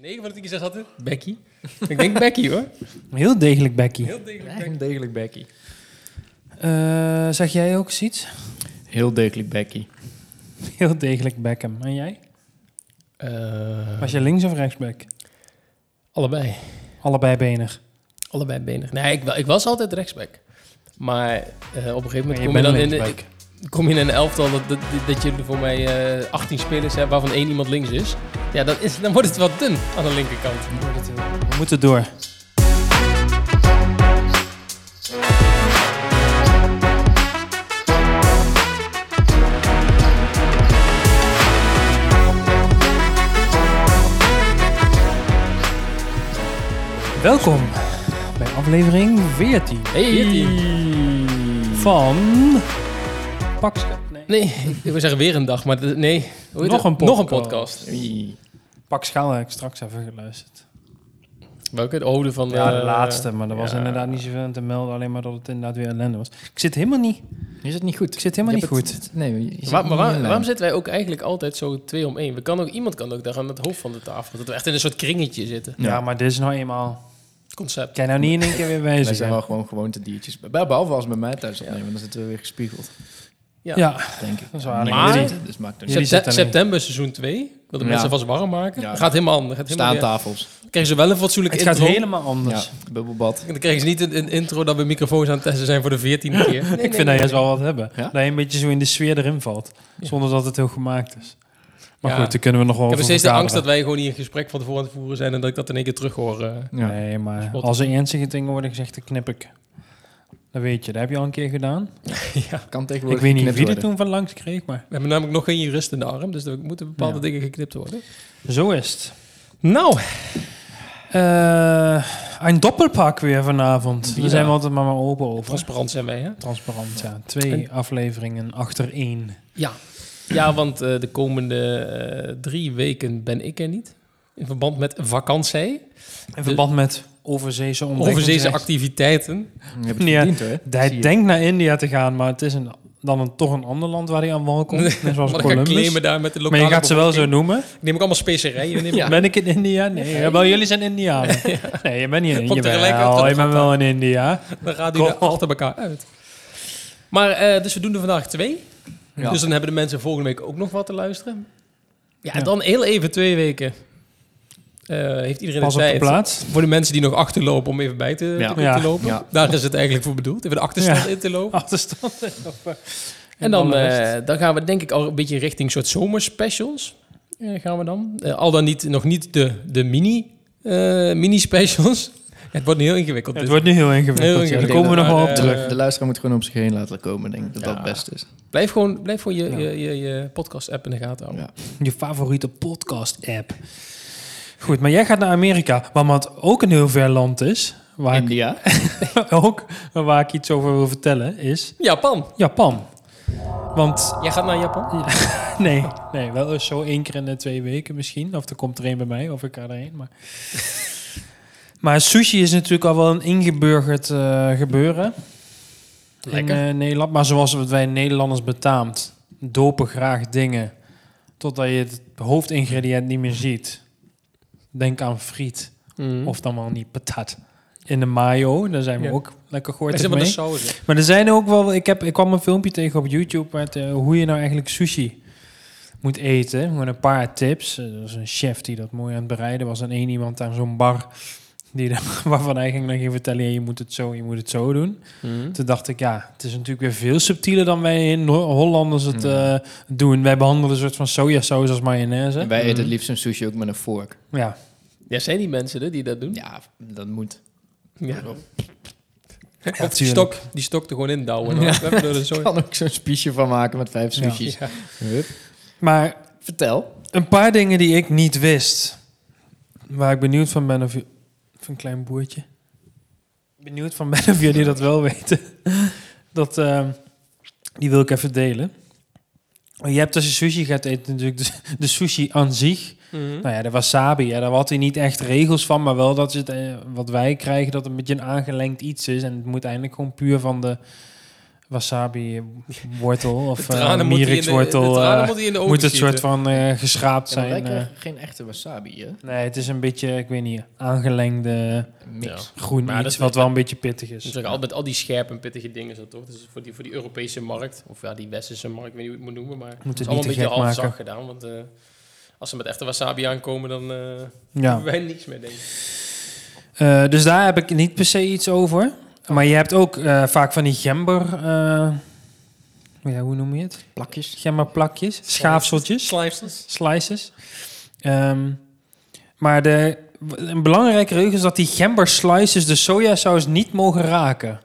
9 van de 10 keer zegt altijd Becky. ik denk Becky hoor. Heel degelijk, Becky. Heel degelijk Becky. degelijk Becky. Eh, zeg jij ook eens iets? Heel degelijk Becky. Heel degelijk Beckham. En jij? Eh, Was je links of rechtsback? allebei. Allebei benig. Allebei benig. Nee, ik, ik was altijd rechtsback. Maar eh, op een gegeven moment je kom je, dan in, ik- kom je in een elftal dat, dat, dat je voor mij eh 18 spelers hebt waarvan één iemand links is. Ja, dan, is, dan wordt het wat dun aan de linkerkant. We moeten door. Welkom bij aflevering 14 Hey, van Nee. Nee, ik wil zeggen weer een dag, maar de- nee. Hoe Nog het? een Nog een podcast. Oei. Pak Schaal heb ik straks even geluisterd. Welke? De ode van... Ja, de eh, laatste, maar er was ja. inderdaad niet zoveel aan te melden, alleen maar dat het inderdaad weer ellende was. Ik zit helemaal niet, Is het niet goed? ik zit helemaal Je niet goed. het- nee, niet waar- waarom zitten wij ook eigenlijk altijd zo twee om één? We kan ook, iemand kan ook daar aan het hoofd van de tafel. Dat we echt in een soort kringetje zitten. Ja, Ja. maar dit is nou eenmaal... Concept. Kan je nou niet in één keer weer Wij wijzen? zijn wel gewoon gewoontediertjes. Be- Behalve als we met mij thuis opnemen, dan zitten we weer gespiegeld, Ja. Ja, denk ik. Dat is waar. Nee, Maar- dus maakt er niet. Er september seizoen 2. Dat de Ja. mensen vast warm maken. Ja. Gaat helemaal anders. Gaat helemaal weer- Staantafels. Dan krijgen ze wel een fatsoenlijk het intro. gaat helemaal Ja, anders. bubbelbad. Dan krijgen ze niet een, een intro dat we microfoons aan het testen zijn voor de veertiende keer. Nee, ik vind dat juist wel wat hebben. Ja? Dat je een beetje zo in de sfeer erin valt, Ja. zonder dat het heel gemaakt is. Maar Ja. goed, daar kunnen we nog wel Ik heb steeds de angst dat wij gewoon hier een gesprek van tevoren aan het voeren zijn en dat ik dat in één keer terug hoor. eh. Ja. Nee, maar als er ernstige dingen worden gezegd, dan knip ik. Dat weet je, dat heb je al een keer gedaan. ja. Kan Ik tegenwoordig weet niet wie er toen van langs kreeg, maar We hebben namelijk nog geen jurist in de arm, dus er moeten bepaalde Ja. dingen geknipt worden. zo is het. Nou, Eh, een doppelpak weer vanavond. Ja. Daar zijn we altijd maar, maar open over. transparant zijn wij, hè? Transparant, ja. Twee En- afleveringen achter één. Ja. Ja, want eh, de komende eh, drie weken ben ik er niet. In verband met vakantie, In verband met overzeese activiteiten. Je hebt het Ja. verdiend, hoor. Hij denkt naar India te gaan, maar het is een, dan een, toch een ander land waar hij aan wal komt. Net zoals Maar ik Columbus. daar met de Maar lokale je gaat ze wel zo noemen. Ik neem ook allemaal specerijen. Neem ik. Ja. Ben ik in India? Nee. Ja, wel, jullie zijn Indianen. Nee, je bent niet in India. je bent gaat wel in India. Dan gaat u er achter elkaar uit. Maar, eh, dus we doen er vandaag twee. Ja. Dus dan hebben de mensen volgende week ook nog wat te luisteren. Ja, en Ja. dan heel even twee weken. Eh, heeft iedereen Pas de op de tijd plaats. voor de mensen die nog achterlopen om even bij te, Ja. te, Ja. te lopen. Ja. Daar is het eigenlijk voor bedoeld. Even de achterstand Ja. in te lopen. Achterstand. En dan, eh, dan gaan we denk ik al een beetje richting soort zomerspecials. Eh, gaan we dan. Al dan niet, nog niet de, de mini, eh, mini-specials. het wordt nu heel ingewikkeld. het dit. wordt nu heel ingewikkeld. Heel ja. Daar komen we nog wel op terug. De luisteraar moet gewoon op zich heen laten komen, denk ik dat dat het beste is. Blijf gewoon, blijf gewoon je, Ja. je, je, je podcast-app in de gaten houden. Ja. Je favoriete podcast-app. Goed, maar jij gaat naar Amerika, maar wat ook een heel ver land is, waar, ik, India. ook, waar ik iets over wil vertellen, is Japan. Japan. Want Jij gaat naar Japan? Nee, nee, wel eens zo één keer in de twee weken misschien. Of er komt er één bij mij, of ik ga erheen. Maar, maar sushi is natuurlijk al wel een ingeburgerd eh, gebeuren Lekker. in eh, Nederland. Maar zoals wij Nederlanders betaamt, dopen graag dingen totdat je het hoofdingrediënt niet meer ziet. Denk aan friet, Mm. of dan wel niet patat. In de mayo, daar zijn we Ja. ook lekker de mee. saus. hè? Maar er zijn ook wel... Ik, heb, ik kwam een filmpje tegen op YouTube... Met, eh, hoe je nou eigenlijk sushi moet eten. Gewoon een paar tips. Er was een chef die dat mooi aan het bereiden was. En één iemand aan zo'n bar... Die dan, waarvan hij ging dan ging vertellen... "Ja, je moet het zo, je moet het zo doen. Mm. Toen dacht ik, ja... Het is natuurlijk weer veel subtieler dan wij in Ho- Hollanders het eh, doen. Wij behandelen een soort van sojasaus als mayonaise. En wij eten het liefst een sushi ook met een vork. Ja. Ja, zijn die mensen hè, die dat doen? Ja, dat moet. Ja. Ja, Of die stok, die stok er gewoon in douwen. Ja. De zooi. kan ook zo'n spiesje van maken met vijf sushis. Ja. Maar Vertel. een paar dingen die ik niet wist... Waar ik benieuwd van ben of... Of een klein boertje. Benieuwd van ben of jullie dat wel weten. Dat, ehm, die wil ik even delen. Je hebt als je sushi gaat eten natuurlijk de, de sushi aan zich. Mhm. Nou ja, de wasabi, ja, daar had hij niet echt regels van, maar wel dat het, eh, wat wij krijgen, dat het een beetje een aangelengd iets is. En het moet eigenlijk gewoon puur van de wasabi-wortel of De uh, moet de mierikswortel. eh, moet moet het schieten. soort van eh, geschraapt zijn eh. geen echte wasabi, hè? nee, het is een beetje, ik weet niet, aangelengde Mix. groen Maar dat iets is- wat wel een beetje pittig Dus is. zeg, al met al die scherpe en pittige dingen zo toch? Dus voor die, voor die Europese markt, of ja, die westerse markt, ik weet niet hoe je het moet noemen, maar het Moet is het niet allemaal een beetje zacht gedaan. Want eh, als ze met echte wasabi aankomen, dan eh Ja. hebben wij niks meer, denk ik. Eh, dus daar heb ik niet per se iets over. Maar je hebt ook eh, vaak van die gember... eh, ja, hoe noem je het? Plakjes. Gemberplakjes, schaafseltjes. Slices. slices. Ehm, maar de, een belangrijke regel is dat die gember slices de sojasaus niet mogen raken.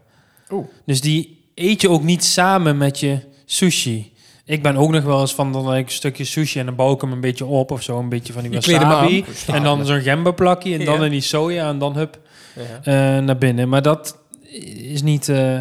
Oeh. Dus die eet je ook niet samen met je sushi. Ik ben ook nog wel eens van dan ik een stukje sushi en dan bouw ik hem een beetje op of zo, een beetje van die wasabi. En dan zo'n gemberplakje en dan in die soja en dan hup Ja. eh, naar binnen. Maar dat is niet eh,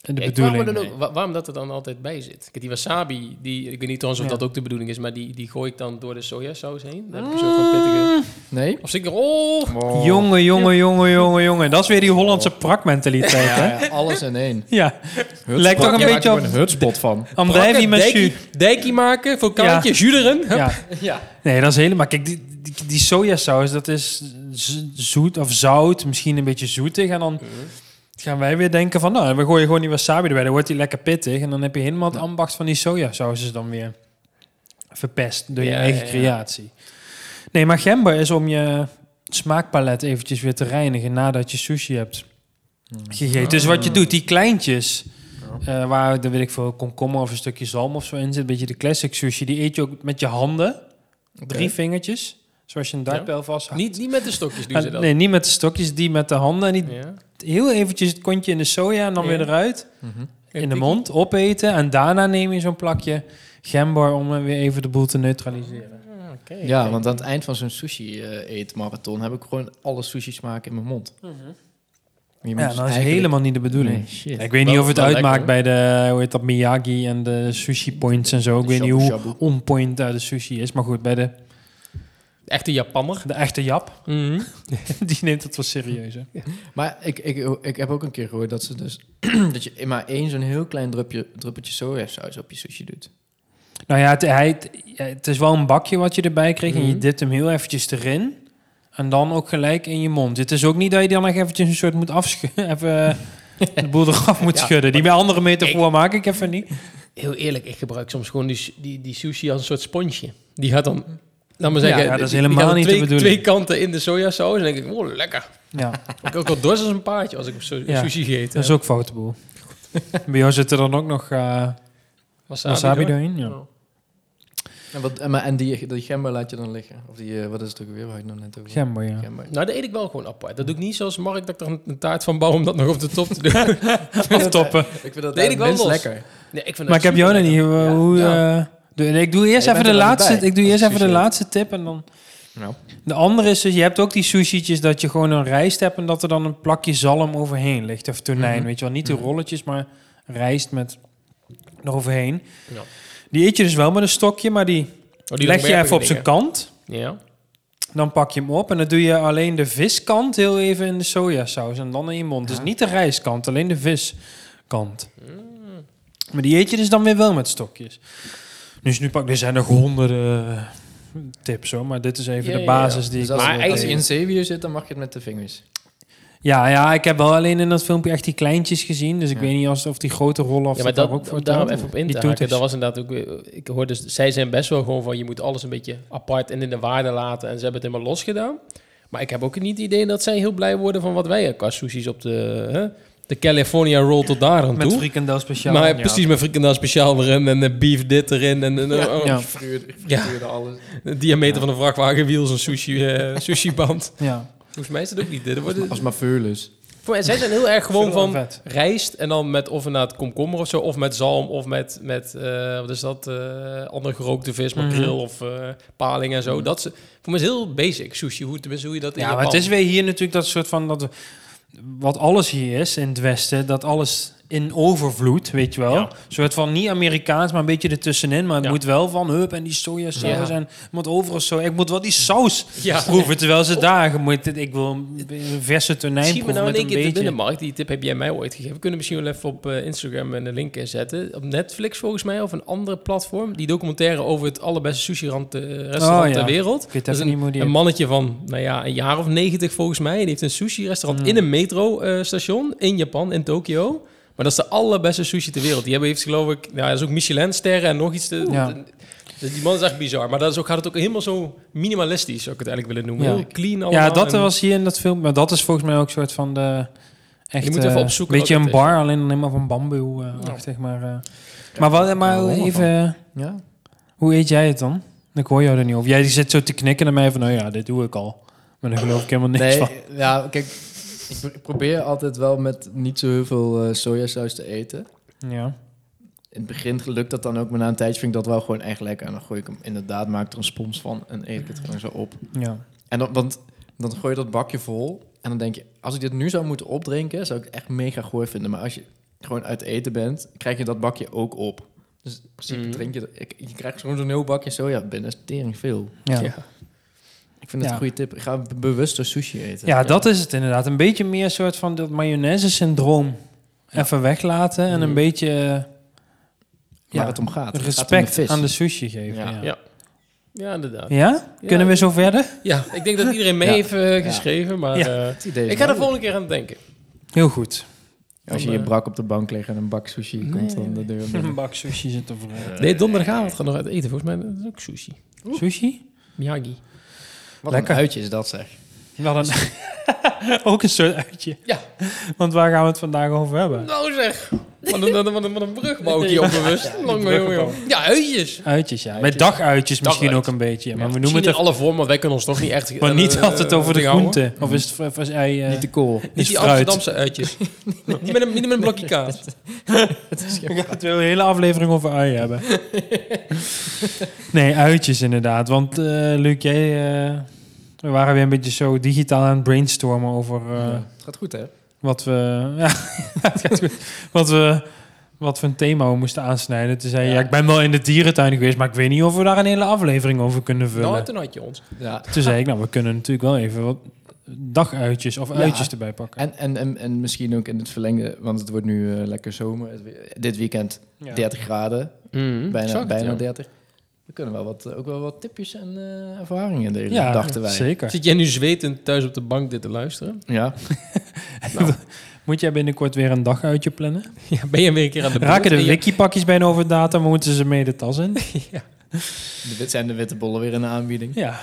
de bedoeling. dan ook waarom dat er dan altijd bij zit. Kijk, die wasabi, die, ik weet niet trouwens of Ja. dat ook de bedoeling is, maar die, die gooi ik dan door de sojasaus heen. Dan heb ik soort van pittige... Nee? Of zit ik er, oh, Oh. Jongen, jongen, jongen, jongen, jongen. Dat is weer die Hollandse prakmentaliteit, hè? Ja, ja, alles in één. Ja, Hutspot. Lijkt toch een Je beetje op- een hutspot van. Andrijvi met dijkie, jus. dijkie maken, vulkaantje, erin. Hup. Ja. Ja. Nee, dat is helemaal... Kijk, die, die, die sojasaus, dat is zoet of zout. Misschien een beetje zoetig. En dan gaan wij weer denken van... Nou, we gooien gewoon die wasabi erbij. Dan wordt die lekker pittig. En dan heb je helemaal het ambacht van die sojasaus dan weer verpest door je Ja, eigen ja, ja. creatie. Nee, maar gember is om je smaakpalet eventjes weer te reinigen nadat je sushi hebt gegeten. Dus wat je doet, die kleintjes... eh, waar, dan weet ik veel, komkommer of een stukje zalm of zo in zit. Een beetje de classic sushi. Die eet je ook met je handen. Drie vingertjes. Zoals je een dartpijl vasthoudt. Niet, niet met de stokjes doen Ah, ze dat. nee, niet met de stokjes, die met de handen. En die Ja. Heel eventjes het kontje in de soja en dan Ja. weer eruit. Mhm. In de mond, opeten. En daarna neem je zo'n plakje gember om eh, weer even de boel te neutraliseren. Ah, oké, Ja, want aan het eind van zo'n sushi-eetmarathon heb ik gewoon alle sushi smaken in mijn mond. Je moet Ja, dat is eigenlijk- helemaal niet de bedoeling. Nee, shit. Ik weet niet of het uitmaakt lekker, bij de, hoe heet dat, Miyagi en de sushi points en zo. Ik weet niet hoe shabu. on point daar de sushi is. Maar goed, bij de, Echte Japanner. de echte Jap, Mhm. die neemt het wel serieus. Hè? Maar ik, ik, ik heb ook een keer gehoord dat ze dus dat je maar één zo'n heel klein drupje, druppeltje sojasaus op je sushi doet. Nou ja het, hij, het, is wel een bakje wat je erbij kreeg. En je Mhm. dipt hem heel eventjes erin. En dan ook gelijk in je mond. Het is ook niet dat je dan nog eventjes een soort moet afschudden. Even de boel eraf moet Ja, schudden. Die bij andere metafoor maak ik even niet. Heel eerlijk, ik gebruik soms gewoon die, die, die sushi als een soort sponsje. Die gaat dan, laat maar zeggen, Ja, dat is helemaal niet de twee, bedoeling. twee kanten in de sojasaus. En dan denk ik, oh, lekker. Ja, Ik ook wel dorst als een paardje als ik sushi gegeten dat is ook foute boel. bij jou zit er dan ook nog eh, wasabi doorheen. Ja. Oh. En, wat, en, maar- en die, die gember laat je dan liggen? Of die, eh, wat is het ook weer? Waar ik nou net over Gember, ja. Gember. Nou, dat eet ik wel gewoon apart. Dat doe ik niet zoals Mark, dat ik er een, een taart van bouw om dat nog op de top te doen. Aftoppen. Ik vind dat Nee, ik wel los. lekker. nee, ik vind Maar ik heb jou nog niet. Hoe, Ja. eh, ik doe eerst Ja, even de laatste. Ik doe eerst even de laatste tip en dan. Nou, De andere is dus, je hebt ook die sushi'tjes dat je gewoon een rijst hebt en dat er dan een plakje zalm overheen ligt. Of tonijn, Mhm. weet je wel. Niet de Mhm. rolletjes, maar rijst met eroverheen. Ja. Die eet je dus wel met een stokje, maar die, Oh, die leg je even op zijn kant. Ja. Dan pak je hem op en dan doe je alleen de viskant heel even in de sojasaus en dan in je mond. Dus niet de rijstkant, alleen de viskant. Mm. Maar die eet je dus dan weer wel met stokjes. Dus nu pak, er zijn nog honderden eh, tips hoor, maar dit is even Ja, de basis ja. die dus ik... Maar als je in zeewier zit, dan mag je het met de vingers. Ja, ja, ik heb wel alleen in dat filmpje echt die kleintjes gezien, dus ik weet niet als, of die grote rollen of Ja, maar dat, ook voor om daarop telt. even op in te haken, dat was inderdaad ook... weer- Ik hoorde, dus, zij zijn best wel gewoon van, je moet alles een beetje apart en in de waarde laten. En ze hebben het helemaal los gedaan. Maar ik heb ook niet het idee dat zij heel blij worden van wat wij qua sushis op de... Hè, de California roll tot daar aan Met toe. frikandel speciaal. maar ja. precies met frikandel speciaal erin en eh, beef dit erin. En, en, oh, Ja. Frituurde, Ja. frituurde alles. de diameter van een vrachtwagenwiel, zo'n sushi, eh sushi band. Ja. Volgens mij is dat ook niet. Dat wordt, Als maar veulens. voor mij, zij zijn heel erg gewoon van vet. rijst en dan met of inderdaad komkommer of zo, of met zalm, of met, met eh, wat is dat, eh andere gerookte vis, makreel Mhm. of eh, paling en zo. Dat is, voor mij is heel basic sushi, hoe, tenminste, hoe je dat in Ja, maar het is weer hier natuurlijk dat soort van... Dat, wat alles hier is in het Westen, dat alles in overvloed, weet je wel. Ja. Soort van niet Amerikaans, maar een beetje ertussenin. Maar het Ja. moet wel van, hup, en die sojasaus Ja. en moet overal zo. Ik moet wel die saus Ja. proeven, terwijl ze je moet, ik wil een verse tonijn Misschien proeven nou met een de beetje. binnenmarkt. Die tip heb jij mij ooit gegeven. We kunnen misschien wel even op eh, Instagram een link inzetten. Op Netflix volgens mij, of een andere platform. Die documentaire over het allerbeste sushi-restaurant Oh, ja. ter wereld. Dat is. Een mannetje van, nou ja, een jaar of negentig volgens mij. Die heeft een sushi-restaurant Hmm. in een metro-station in Japan, in Tokio. Maar dat is de allerbeste sushi ter wereld. Die hebben heeft geloof ik, nou, dat is ook Michelin-sterren en nog iets. Te, Ja. de- die man is echt bizar. Maar dat is ook, gaat het ook helemaal zo minimalistisch, zou ik het eigenlijk willen noemen. Ja. Heel clean allemaal. ja, dat en- was hier in dat film. Maar dat is volgens mij ook een soort van de... Echt, Je moet even eh, opzoeken beetje een is. bar, alleen dan helemaal van bamboe eh, achtig, maar... eh, maar wat, maar Ja, even... Ja. Hoe eet jij het dan? Ik hoor jou er niet over. Jij die zit zo te knikken naar mij van, nou ja, dit doe ik al. Maar daar geloof ik helemaal niks Nee, van. ja, kijk, ik pro- ik probeer altijd wel met niet zo heel veel eh, sojasaus te eten. Ja. In het begin lukt dat dan ook, maar na een tijdje vind ik dat wel gewoon echt lekker. En dan gooi ik hem inderdaad, maak ik er een spons van en eet ik het gewoon zo op. ja. En dan, want, dan gooi je dat bakje vol en dan denk je, als ik dit nu zou moeten opdrinken, zou ik het echt mega gooi vinden. Maar als je gewoon uit eten bent, krijg je dat bakje ook op. Dus in principe Mhm. drink je, je krijgt gewoon zo'n heel bakje soja binnen, dat is tering veel. Ja. Ja. Ik vind het Ja. een goede tip. Ik ga be- bewuster sushi eten. ja, dat is het inderdaad. Een beetje meer soort van dat mayonaise-syndroom. Even weglaten en een Mm. beetje eh, Waar ja, het om gaat. Het gaat om de respect vis. aan de sushi geven. Ja. Ja, Ja. Ja, inderdaad. Ja? Kunnen we zo verder? Ja, ik denk dat iedereen mee Ja. heeft eh, geschreven, maar Ja. eh, Het idee is ik ga er wel- volgende keer aan denken. Heel goed. Als je eh, brak op de bank ligt en een bak sushi Nee, komt dan de deur Een bak sushi zit er voor. Nee, donderdagavond gaan we nog uit eten. Volgens mij dat is ook sushi. Sushi? Miyagi. Wat Lekker. een uitje is dat zeg. Wel een ook een soort uitje. Ja. Want waar gaan we het vandaag over hebben? Nou zeg, wat een, wat een, wat hier onbewust. Lang jongen. Ja, uitjes. Uitjes, ja. Met daguitjes misschien ook een beetje. Maar Ja, we noemen het in alle vormen, want wij kunnen ons toch niet echt... Maar niet eh, altijd over de houden. groente. Of is het of is ei... eh, Niet te cool. Niet is die fruit. Amsterdamse uitjes. niet, met een, niet met een blokje kaas. We gaan het wel een hele aflevering over ui hebben. nee, uitjes inderdaad. Want eh Luc, jij... eh, we waren weer een beetje zo digitaal aan het brainstormen over eh, Ja. Het gaat goed hè? wat we... Ja, het gaat goed. Wat we... Wat voor een thema we moesten aansnijden. Toen zei je, ja. Ja. ik ben wel in de dierentuin geweest, maar ik weet niet of we daar een hele aflevering over kunnen vullen. Nou, toen had je ons. Ja. Toen zei ik, nou, we kunnen natuurlijk wel even wat daguitjes of Ja. uitjes erbij pakken. En, en, en, en misschien ook in het verlengde, want het wordt nu eh, lekker zomer. Dit weekend Ja. 30 graden, Mm, bijna, het, bijna ja. 30. We kunnen wel wat, ook wel wat tipjes en eh, ervaringen delen, Ja, dachten wij. zeker. Zit jij nu zwetend thuis op de bank dit te luisteren? Ja, Moet jij binnenkort weer een daguitje plannen? Ja, ben je weer een keer aan de beurt Raken de wikipakjes bijna over datum, moeten ze mee de tas in? de, wit- zijn de witte bollen weer in de aanbieding. Ja,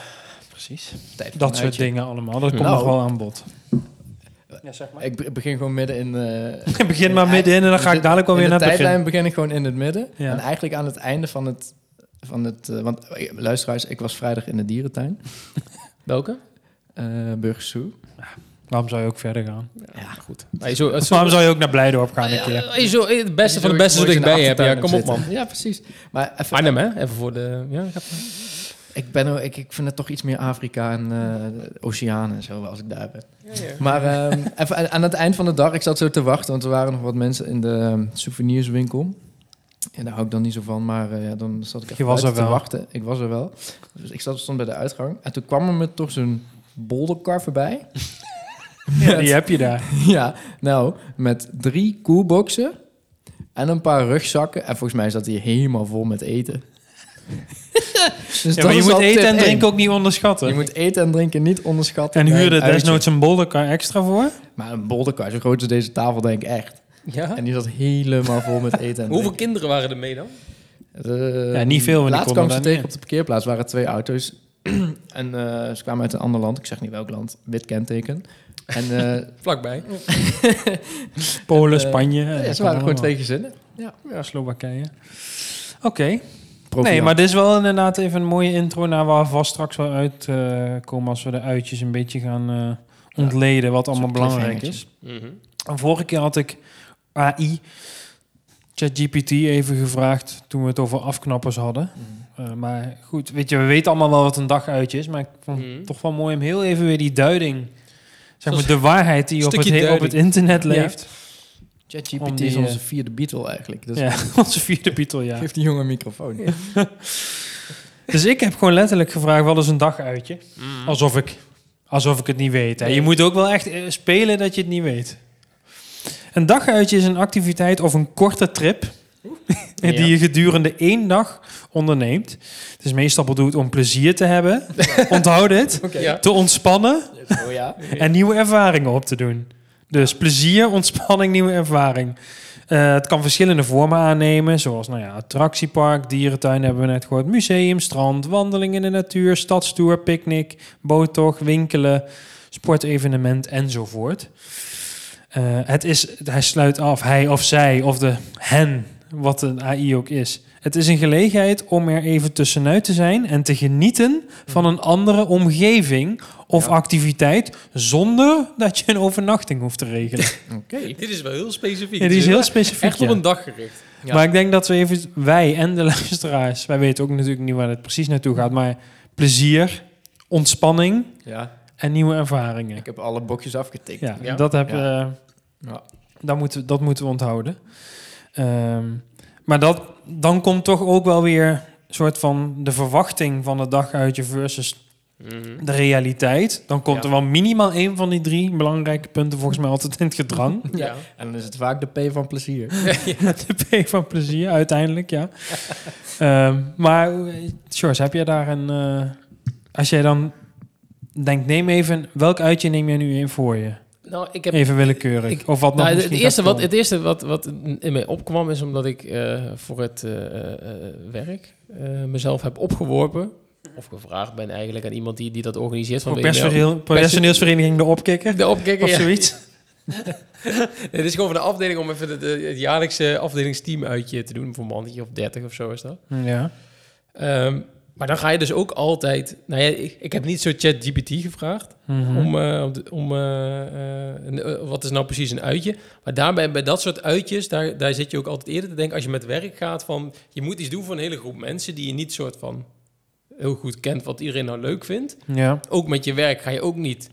precies. Tijd Dat soort dingen allemaal. Dat komt Nou. nog wel aan bod. Ja, zeg maar. Ik be- begin gewoon midden in... eh, Ik begin maar middenin en dan ga ik dadelijk wel weer in naar de het begin. tijdlijn begin ik gewoon in het midden. Ja. En eigenlijk aan het einde van het... Van het eh, want eh, luisteraars, ik was vrijdag in de dierentuin. Welke? eh Burgers Zoo. Waarom zou je ook verder gaan? Ja, goed. Maar je zo, Waarom zou je ook naar Blijdorp gaan een keer? je zo, het beste van de beste in de dichtbij hebt. Ja, kom op man. Ja, precies. Maar even, Arnhem, hè? Even voor de... Ja, ik heb- ik, ben, ook- ik, ik vind het toch iets meer Afrika en eh oceanen en zo als ik daar ben. ja, ja. Maar ehm, even aan- aan het eind van de dag, ik zat zo te wachten, want er waren nog wat mensen in de ehm, souvenirswinkel. En daar hou ik dan niet zo van, maar eh, ja, dan zat ik even Je was buiten er te wel. wachten. Ik was er wel. Dus ik zat, stond bij de uitgang. En toen kwam er me toch zo'n bolderkar voorbij. Ja, die heb je daar. ja, nou, met drie koelboxen en een paar rugzakken. En volgens mij zat hij helemaal vol met eten. dus Ja, maar je moet eten en drinken ook niet onderschatten. Je moet eten en drinken niet onderschatten. en huurde desnoods een bolderkar extra voor. Maar een bolderkar, zo groot als deze tafel, denk ik echt. Ja? En die zat helemaal vol met eten en Hoeveel kinderen waren er mee dan? Eh, Ja, niet veel, Laatst konden kwam ze tegen op de parkeerplaats. waren twee auto's. en eh, ze kwamen uit een ander land. Ik zeg niet welk land. Wit kenteken. En eh, Vlakbij. Polen, Spanje. ja, ze waren gewoon twee gezinnen. Ja, Slowakije. Oké. Nee, maar dit is wel inderdaad even een mooie intro naar waar we vast straks wel uitkomen als we de uitjes een beetje gaan eh, ontleden wat allemaal belangrijk is. En vorige keer had ik AI, ChatGPT even gevraagd toen we het over afknappers hadden. Mm. Eh, maar goed, weet je, we weten allemaal wel wat een daguitje is, maar ik vond het Mhm. toch wel mooi om heel even weer die duiding, zeg maar de waarheid die op het, op het internet Ja. leeft, Om ChatGPT is onze eh, vierde Beatle eigenlijk. Dus ja, onze vierde Beatle, ja. geef die jongen een microfoon. Dus ik heb gewoon letterlijk gevraagd, wat is een daguitje? Mm. Alsof ik, alsof ik het niet weet. Hè. Je moet ook wel echt eh, spelen dat je het niet weet. Een daguitje is een activiteit of een korte trip... die Ja. je gedurende één dag onderneemt. Het is meestal bedoeld om plezier te hebben. Onthoud dit. Ja. Te ontspannen Oh ja. en nieuwe ervaringen op te doen. Dus plezier, ontspanning, nieuwe ervaring. Eh, het kan verschillende vormen aannemen, zoals nou ja, attractiepark, dierentuin hebben we net gehoord, museum, strand, wandeling in de natuur, stadstoer, picknick, boottocht, winkelen, sportevenement enzovoort. Eh, het is, hij sluit af, hij of zij of de hen, wat een AI ook is. Het is een gelegenheid om er even tussenuit te zijn en te genieten van een andere omgeving of Ja. activiteit zonder dat je een overnachting hoeft te regelen. Oké. Dit is wel heel specifiek. Ja, die is Dus heel echt- specifiek. Echt op een dag gericht. Ja. Maar ik denk dat we even, wij en de luisteraars, wij weten ook natuurlijk niet waar het precies naartoe gaat, maar plezier, ontspanning Ja, en nieuwe ervaringen. ik heb alle bokjes afgetikt. Ja, Ja. dat, heb, Ja. eh, Ja. dat, moeten, dat moeten we onthouden. Ehm, maar dat, dan komt toch ook wel weer een soort van de verwachting van het daguitje versus Mhm. de realiteit. Dan komt Ja. er wel minimaal één van die drie belangrijke punten volgens mij altijd in het gedrang. Ja. En dan is het vaak de P van plezier. De P van plezier, uiteindelijk, ja. Ehm, maar, eh, George, heb jij daar een... eh, als jij dan denkt, neem even... Welk uitje neem jij nu in voor je? Nou, ik heb Even willekeurig. ik- of wat nog Nou, het, misschien eerste wat, het eerste wat, wat in mij opkwam is omdat ik eh, voor het eh, eh, werk mezelf heb opgeworpen. Of gevraagd ben eigenlijk aan iemand die, die dat organiseert. Van personeel, personeelsvereniging De Opkikker? De opkikker, Of ja. zoiets? Nee, dit is gewoon van de afdeling om even het jaarlijkse afdelingsteam uitje te doen. Voor een mannetje of 30 of zo is dat. Ja. Ehm, maar dan ga je dus ook altijd... Nou ja, ik, ik heb niet zo ChatGPT gevraagd. Mhm. Om, eh, om, eh, eh, een, wat is nou precies een uitje? Maar daarbij, bij dat soort uitjes, daar, daar zit je ook altijd eerder te denken... als je met werk gaat van... je moet iets doen voor een hele groep mensen... die je niet soort van heel goed kent... wat iedereen nou leuk vindt. ja. Ook met je werk ga je ook niet...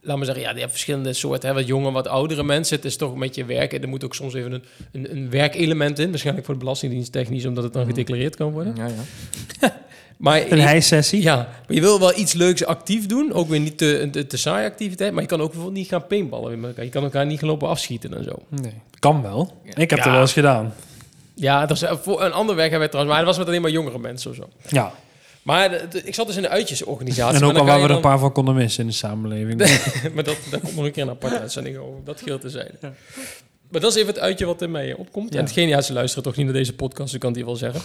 Laat maar zeggen, ja, je hebt verschillende soorten, hè, wat jonge, wat oudere mensen. Het is toch met je werk. En er moet ook soms even een, een, een werkelement in. Waarschijnlijk voor de Belastingdienst technisch, omdat het dan Mhm. gedeclareerd kan worden. Ja, ja. Maar Een hijsessie? ja, maar je wil wel iets leuks actief doen. Ook weer niet te, te, te saai activiteit. Maar je kan ook bijvoorbeeld niet gaan paintballen met elkaar. Je kan elkaar niet gaan lopen afschieten en zo. Nee. Kan wel. Ja. Ik heb Ja. het wel eens gedaan. Ja, dat is, eh, voor een ander werk hebben we trouwens. Maar dat was met alleen maar jongere mensen of zo. Ja. Maar ik zat dus in de uitjesorganisatie. En ook al waar we er een paar van konden missen in de samenleving. maar dat, daar komt nog een keer een aparte uitzending over. Dat geldt te zijn. Ja. Maar dat is even het uitje wat in mij opkomt. Ja. En hetgeen, ja, ze luisteren toch niet naar deze podcast. Dus ik kan het hier wel zeggen.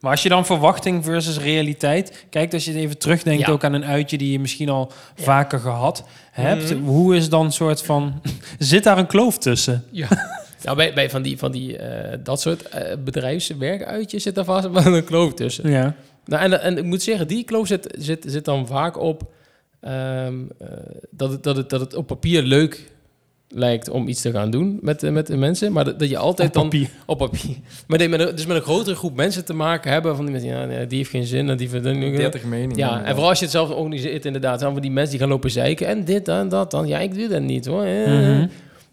Maar als je dan verwachting versus realiteit... Kijk, als je even terugdenkt Ja. ook aan een uitje... die je misschien al Ja. vaker gehad hebt. Mhm. Hoe is dan soort van... Zit daar een kloof tussen? Ja. Nou, bij, bij van die, van die eh, dat soort eh bedrijfswerkuitjes zit daar vast wel een kloof tussen. Ja. Nou, en, en ik moet zeggen, die kloof zit, zit, zit dan vaak op ehm, eh, dat, het, dat, het, dat het op papier leuk lijkt om iets te gaan doen met, eh, met de mensen, maar dat, dat je altijd Op dan papier. op papier, maar dat met een, dus met een grotere groep mensen te maken hebben van die mensen, ja, nee, die heeft geen zin en die vindt 30 meningen. ja, en vooral als je het zelf organiseert, inderdaad, dan van die mensen die gaan lopen zeiken en dit en dat dan, ja, ik doe dat niet hoor.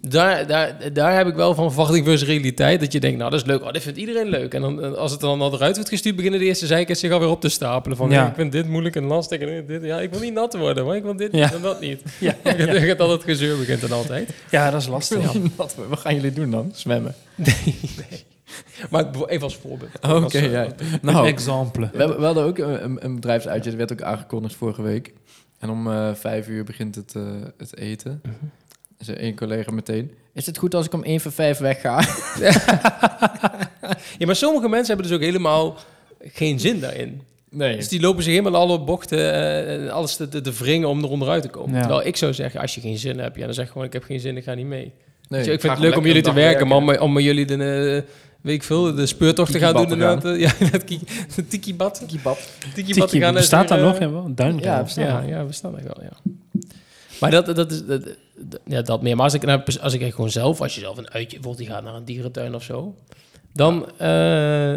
Daar, daar, daar heb ik wel van verwachting versus realiteit. Dat je denkt, nou, dat is leuk. Oh, dit vindt iedereen leuk. En dan, eh, als het dan al eruit wordt gestuurd, beginnen de eerste zeikers zich alweer op te stapelen. Van, Ja. ja. ik vind dit moeilijk en lastig. En dit, ja, ik wil niet nat worden, maar ik wil dit Ja. en dat niet. Ja. Dan gaat al het gezeur begint dan altijd. ja, dat is lastig. Wat, wat gaan jullie doen dan? Zwemmen? Maar ik- even als voorbeeld. Oké, eh, ja. Een Nou, exemple. we, hebben- we hadden ook een, een, bedrijfsuitje, dat werd ook aangekondigd vorige week. En om eh, vijf uur begint het, eh, het eten. Mhm. Zei één collega meteen, is het goed als ik om één voor vijf wegga? Ja, maar sommige mensen hebben dus ook helemaal geen zin daarin. Nee. Dus die lopen zich helemaal alle bochten eh, en alles te, te, te wringen om er onderuit te komen. Ja. Terwijl ik zou zeggen, als je geen zin hebt, ja, dan zeg gewoon, ik heb geen zin, ik ga niet mee. nee. Ik vind het leuk om jullie te werken, maar om, jullie de, eh, weet ik veel, de speurtocht te gaan doen. Tiki-bad Inderdaad, eh, ja, de tiki-bad. Tiki-bad te Tiki, gaan. en bestaat daar nog? eh, Ja, duin. Ja, Ja, bestaat. Ja, er wel, ja. Maar dat, dat is dat, dat- ja, dat meer. Maar als ik, nou, als ik gewoon zelf, als je zelf een uitje, bijvoorbeeld je gaat naar een dierentuin of zo, dan eh,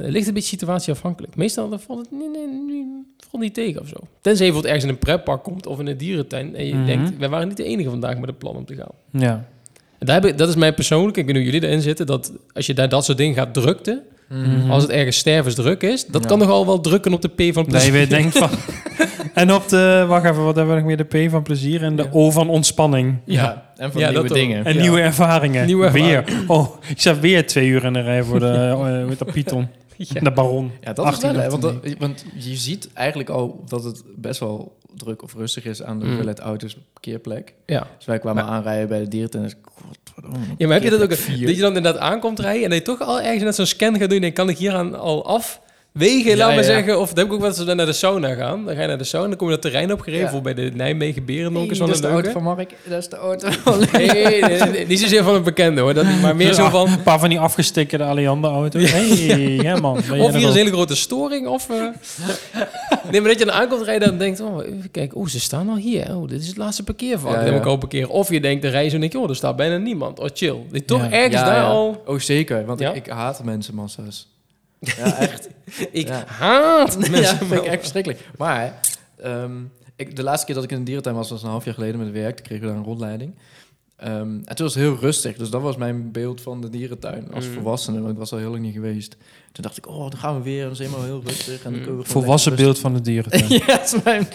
ligt het een beetje situatieafhankelijk. Meestal dan valt het nee, nee, nee, valt niet tegen of zo. Tenzij je bijvoorbeeld ergens in een pretpark komt of in een dierentuin en je Mhm. denkt, we waren niet de enige vandaag met een plan om te gaan. ja. Daar heb ik, dat is mijn persoonlijke, ik weet niet hoe jullie erin zitten, dat als je daar dat soort dingen gaat drukten, Mhm. als het ergens stervensdruk is, dat Ja. kan nogal wel drukken op de P van Dat plezier. je weer denkt van... en op de... Wacht even, wat hebben we nog meer? De P van plezier en de Ja. O van ontspanning. Ja, en van Ja, nieuwe dingen. En Ja. nieuwe ervaringen. Nieuwe Weer. Oh, ik zat weer twee uur in de rij voor de, eh, met de Python. Ja. De baron. Ja, dat is wel, hè, want, 18 dat- want je ziet eigenlijk al dat het best wel druk of rustig is aan de Mm. hoeveelheid auto's op parkeerplek. Ja. Dus wij kwamen Maar- aanrijden bij de godverdomme, ja, maar heb je dat ook? Dat je dan inderdaad aankomt rijden en dat je toch al ergens net zo'n scan gaat doen en kan ik hier aan al afwegen, laat Ja, maar ja. zeggen. Of dat heb ik ook wel eens naar de sauna gaan. Dan ga je naar de sauna, dan kom je dat terrein opgereden, Ja. voor bij de Nijmegen Berendonk Nee, is wel dat een is de auto leuke. van Mark. Dat is de auto van Nee, nee, nee, nee, niet zozeer van een bekende hoor, dat, maar meer zo van... Een paar van die afgestikkerde Alliander-auto's. hey, ja man. Of er hier is een hele grote storing, of... eh, nee, maar dat je dan aankomt rijden en denkt... Oh, even kijken, oh, ze staan al hier. Oh, dit is het laatste parkeervak. Ja, Dan moet ja. ik al parkeren. Of je denkt, de rij zo en denk je, oh, er staat bijna niemand. Oh, chill. Toch Ja. ergens Ja, daar ja. al... Oh, zeker. Want Ja? ik, ik haat mensenmassa's. Ja, echt. Ik Ja. haat ja, mensen. dat vind ik echt verschrikkelijk. Maar ehm, ik, de laatste keer dat ik in de dierentuin was, was een half jaar geleden met werk. Toen kregen we daar een rondleiding. Ehm, en toen was het heel rustig. Dus dat was mijn beeld van de dierentuin als Mm. volwassene. Want ik was al heel lang niet geweest. Toen dacht ik, oh, dan gaan we weer. Dat is helemaal heel rustig. En Mm. Volwassen beeld van de dierentuin. ja, dat is mijn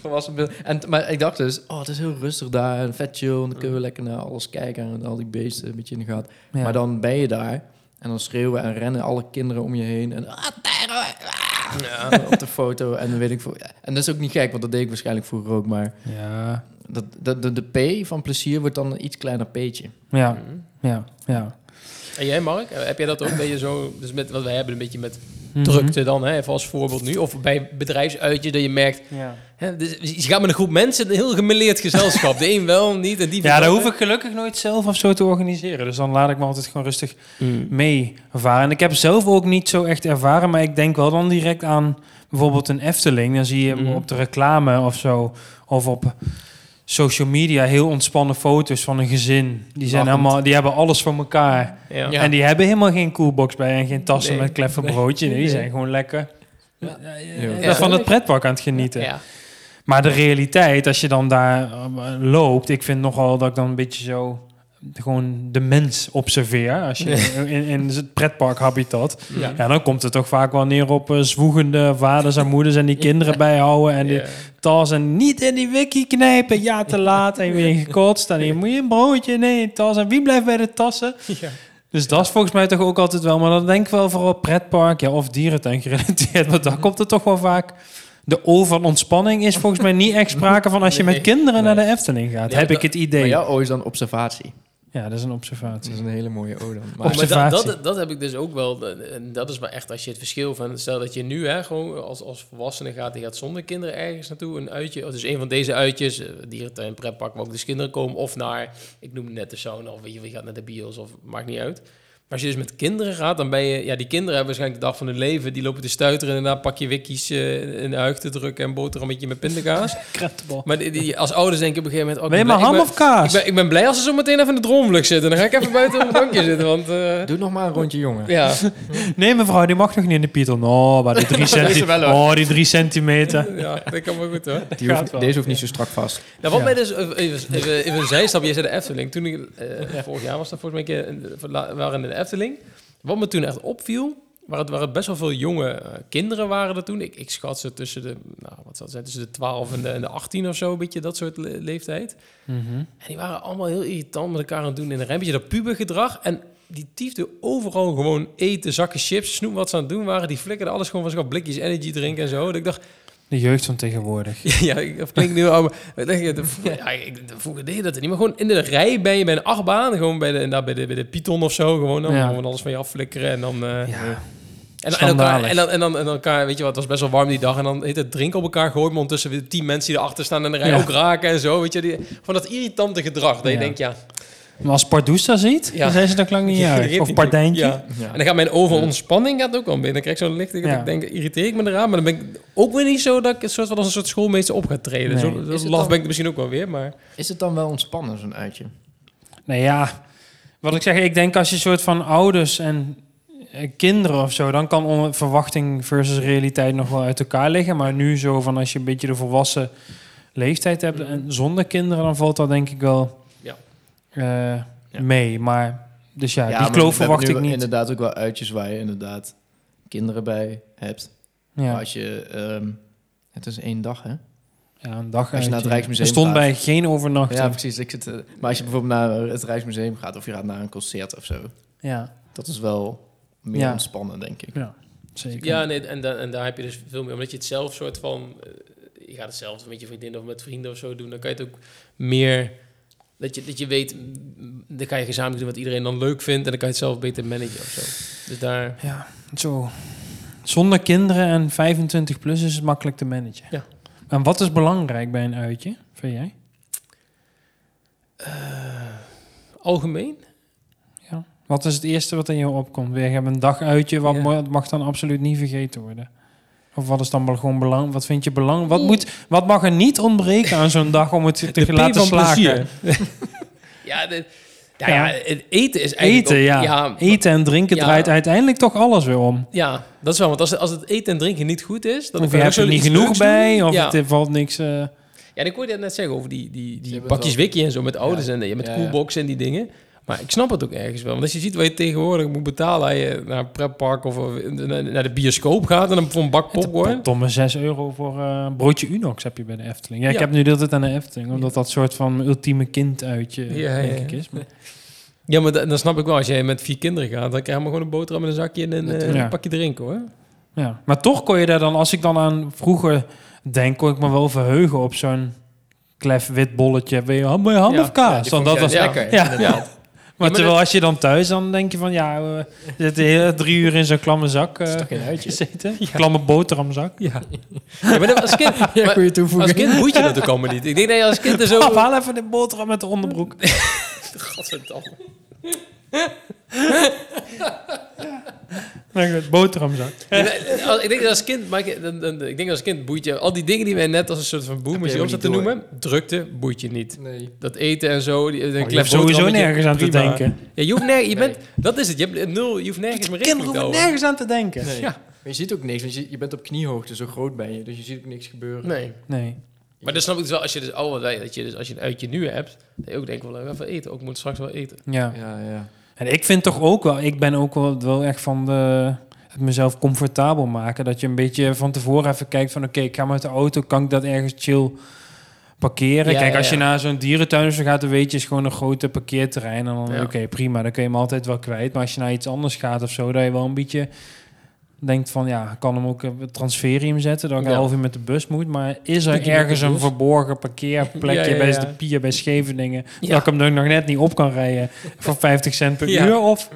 volwassen beeld. En, maar ik dacht dus, oh, het is heel rustig daar. En vet chill. En dan kunnen we lekker naar alles kijken. En al die beesten een beetje in de gaten. Ja. Maar dan ben je daar. En dan schreeuwen en rennen alle kinderen om je heen. En ah, ah, op de foto. En dan weet ik voor. En dat is ook niet gek, want dat deed ik waarschijnlijk vroeger ook. Maar Ja, dat, dat, de, de P van plezier wordt dan een iets kleiner P'tje. ja, Mhm. ja, ja. En jij, Mark? Eh, Heb jij dat ook? Ben je zo... Dus met wat wij hebben een beetje met Mhm. drukte dan, hè, even als voorbeeld nu. Of bij bedrijfsuitjes dat je merkt... Ja. Hè, dus je gaat met een groep mensen, een heel gemeleerd gezelschap. De een wel, niet en die... Ja, daar hoef ik gelukkig nooit zelf of zo te organiseren. Dus dan laat ik me altijd gewoon rustig Mm. mee ervaren. En ik heb zelf ook niet zo echt ervaren, maar ik denk wel dan direct aan bijvoorbeeld een Efteling. Dan zie je Mhm. op de reclame of zo, of op social media heel ontspannen foto's van een gezin. Die, zijn Lachend. helemaal, die hebben alles voor elkaar. Ja. Ja. En die hebben helemaal geen coolbox bij en geen tassen Nee. met kleffe broodje. Nee, die zijn gewoon lekker Ja. Ja. van het pretpark aan het genieten. Ja. Maar de realiteit, als je dan daar eh, loopt, ik vind nogal dat ik dan een beetje zo gewoon de mens observeer. Als je in, in het pretpark habitat. Ja. Ja, dan komt het toch vaak wel neer op eh, zwoegende vaders en moeders en die kinderen bijhouden en die Ja. tas en niet in die wiki knijpen. Ja, te laat en weer gekotst. En hier moet je een broodje, nee, tas. En wie blijft bij de tassen? Ja. Dus dat is volgens mij toch ook altijd wel. Maar dan denk ik wel vooral pretpark ja, of dierentuin gerelateerd. Want daar komt het toch wel vaak... De O van ontspanning is volgens mij niet echt sprake van als je Nee. met kinderen Nee. naar de Efteling gaat. Ja, heb ik het Maar idee. Ja, jouw O is dan observatie. Dat is een Dat observatie. is een hele mooie O dan. Maar, Maar, maar dat, Observatie. dat, dat heb ik dus ook wel. En dat is maar echt als je het verschil van. Stel dat je nu hè, gewoon als, als volwassene gaat, die gaat zonder kinderen ergens naartoe. Een uitje. Dus een van deze uitjes, eh, dierentuin, pretpark, waar ook dus kinderen komen. Of naar, ik noem net de sauna, of weet je, je gaat naar de bios, of maakt niet uit. Maar als je dus met kinderen gaat, dan ben je... Ja, die kinderen hebben waarschijnlijk de dag van hun leven. Die lopen te stuiteren en daarna pak je wikkies eh, in de huig te drukken en boterhammetje met pindakaas. Maar die, die- als ouders denk je op een gegeven moment... oh, Ben je ik maar ham of kaas? ik ben, ik ben blij als ze zo meteen even in de droomvlucht zitten. Dan ga ik even buiten op een bankje zitten, want... eh, Doe nog maar een rondje, jongen. ja, Nee, mevrouw, die mag nog niet in de Python. Oh, maar die drie, Deze centi wel, hoor. oh, die drie centimeter. ja, dat kan wel goed hoor. Die hoeft- wel. deze hoeft niet zo strak vast. Nou, wat Ja. mij dus, even, even, even, een zijstap, jij zei de Efteling. Toen ik, eh, vorig jaar was dat volgens mij, een keer in de- we waren in de Efteling. Wat me toen echt opviel, waar het, waar het best wel veel jonge eh, kinderen waren er toen. Ik, ik schat ze tussen de, nou, wat zal het zijn, tussen de 12 en de, en de 18 of zo, een beetje dat soort le- leeftijd. Mhm. En die waren allemaal heel irritant met elkaar aan het doen in een rempje, dat pubergedrag. En die tiefden overal gewoon eten, zakken chips, snoep wat ze aan het doen waren. Die flikkerden alles gewoon van zich op blikjes energy drinken en zo. Dat ik dacht, De jeugd van tegenwoordig. ja, of klinkt nu al, ja, ik, de, vroeger deed je dat niet. Maar gewoon in de rij ben je bij een achtbaan, gewoon bij de, bij de, bij de Python of zo, gewoon dan Ja. alles van je afflikkeren en dan... eh, Ja. en, en, elkaar, en, dan, en, dan, en dan elkaar, weet je wat, het was best wel warm die dag. En dan heet het drinken op elkaar gooien, maar ondertussen weer tien mensen die erachter staan en de rij Ja. ook raken en zo. Weet je, die, van dat irritante gedrag. Dat je Ja. denkt, ja... Maar als Pardoes dat ziet, Ja. dan zijn ze nog lang niet uit. Of Pardijntje. Ja. Ja. En dan gaat mijn over ontspanning gaat ook wel mee. Dan krijg ik zo'n licht. Ik denk, irriteer ik me eraan. Maar dan ben ik ook weer niet zo dat ik een soort van als een soort schoolmeester op ga treden. Nee. Zo, dat het laf dan- ben ik misschien ook wel weer. Maar Is het dan wel ontspannen, zo'n uitje? Nee, ja. Wat ik zeg, ik denk als je soort van ouders en eh, kinderen of zo, dan kan verwachting versus realiteit nog wel uit elkaar liggen. Maar nu zo van als je een beetje de volwassen leeftijd hebt en zonder kinderen, dan valt dat denk ik wel Ja. eh, mee. Maar, dus ja, Ja, die maar kloof verwacht ik niet. inderdaad ook wel uitjes waar je inderdaad kinderen bij hebt. Maar Ja, als je... ehm, het is één dag, hè? ja, een dag als je naar het. Rijksmuseum Er stond gaat. bij geen overnachting. Ja, precies. Ik zit, eh, maar als je bijvoorbeeld naar het Rijksmuseum gaat... of je gaat naar een concert of zo... ja, dat is wel meer Ja. ontspannen, denk ik. ja, zeker. Ja, nee, en, da- en daar heb je dus veel meer. Omdat je het zelf soort van... eh, je gaat het zelf met je vriendin of met vrienden of zo doen. Dan kan je het ook meer... Dat je, dat je weet, mm, dan kan je gezamenlijk doen wat iedereen dan leuk vindt. En dan kan je het zelf beter managen of zo. Dus daar... Ja, zo. Zonder kinderen en 25 plus is het makkelijk te managen. Ja. En wat is belangrijk bij een uitje, vind jij? Algemeen? Ja. Wat is het eerste wat in je opkomt? We hebben een dag uitje, wat Ja. mag dan absoluut niet vergeten worden? Of wat is dan bel- gewoon belang? Wat vind je belang? Wat, moet, wat mag er niet ontbreken aan zo'n dag om het te De laten van slagen? plezier. ja, de, ja, Ja. ja, het eten is eigenlijk... Eten, ook- ja. ja. Eten en drinken Ja. draait uiteindelijk toch alles weer om. Ja, dat is wel. Want als, het- als het eten en drinken niet goed is... Dan Of je hebt er niet genoeg bij, doen. of ja. het valt niks... eh, Ja, en ik hoorde het net zeggen over die, die, die wel- wiki en zo met ouders Ja. en eh, met Ja, ja. coolbox en die dingen. Maar ik snap het ook ergens wel. Want als je ziet wat je tegenwoordig moet betalen... als je naar een pretpark of eh, naar de bioscoop gaat... en dan voor een bak popcorn... Domme 6 euro voor een broodje Unox heb je bij de Efteling. Ja, ik heb nu de hele tijd aan de Efteling, omdat dat soort van ultieme kinduitje Ja, ja, denk ik ja. is. Maar- Ja, maar da- dan snap ik wel. Als jij met vier kinderen gaat... dan krijg je maar gewoon een boterham en een zakje en een, eh, Ja. een pakje drinken, hoor. Ja, maar toch kon je daar dan, als ik dan aan vroeger denk, kon ik me wel verheugen op zo'n klef wit bolletje. Weet je, ham, Ja. of kaas? dan dat was, ja. lekker. Ja. maar terwijl dat- als je dan thuis, dan denk je van, ja, we zitten heel drie uur in zo'n klamme zak is eh, gezeten. Klamme boterhamzak. Ja. ja maar als kind... Ja, maar- goede toevoeging. Als kind boeit je dat ook allemaal niet. Ik denk dat je als kind er zo... Pap, haal even de boterham met de onderbroek. Godverdamme. Nee, goed, boterhamzak. Ik denk dat als kind, maar ik, dan, dan, ik denk dat als kind boeit je al die dingen die wij net als een soort van op helemaal zaten niet noemen. Drukte boeit je niet. Nee. Dat eten en zo, die, een Oh, je klef hoeft sowieso nergens aan te denken. Ja, je hoeft nergens, je Nee. bent, dat is het. Je hebt nul, je hoeft nergens meer rekening Kinderen te hoeven houden. nergens aan te denken. Nee. Ja. Maar je ziet ook niks, want je, je bent op kniehoogte, zo groot ben je. Dus je ziet ook niks gebeuren. Nee. Nee. Maar dan snap ik dus wel, als je dus, oh, wat dat je dus als je een uitje nu hebt, dat je ook denkt, wel even eten. Ook moet straks wel eten. Ja. Ja, ja. En ik vind toch ook wel, ik ben ook wel, wel echt van de, het mezelf comfortabel maken. Dat je een beetje van tevoren even kijkt van oké, ik ga met de auto, kan ik dat ergens chill parkeren? Ja, Kijk, als je ja. naar zo'n dierentuin zo gaat, dan weet je, is gewoon een grote parkeerterrein. En dan, oké, prima, dan kun je hem altijd wel kwijt. Maar als je naar iets anders gaat of zo, dat je wel een beetje denkt van, ja, ik kan hem ook een transferium zetten, dat ik Ja. een half uur met de bus moet. Maar is er je ergens een verborgen parkeerplekje Ja, ja, bij ja. de pier bij Scheveningen, Ja. dat ik hem nog net niet op kan rijden voor 50 cent per Ja. uur? Of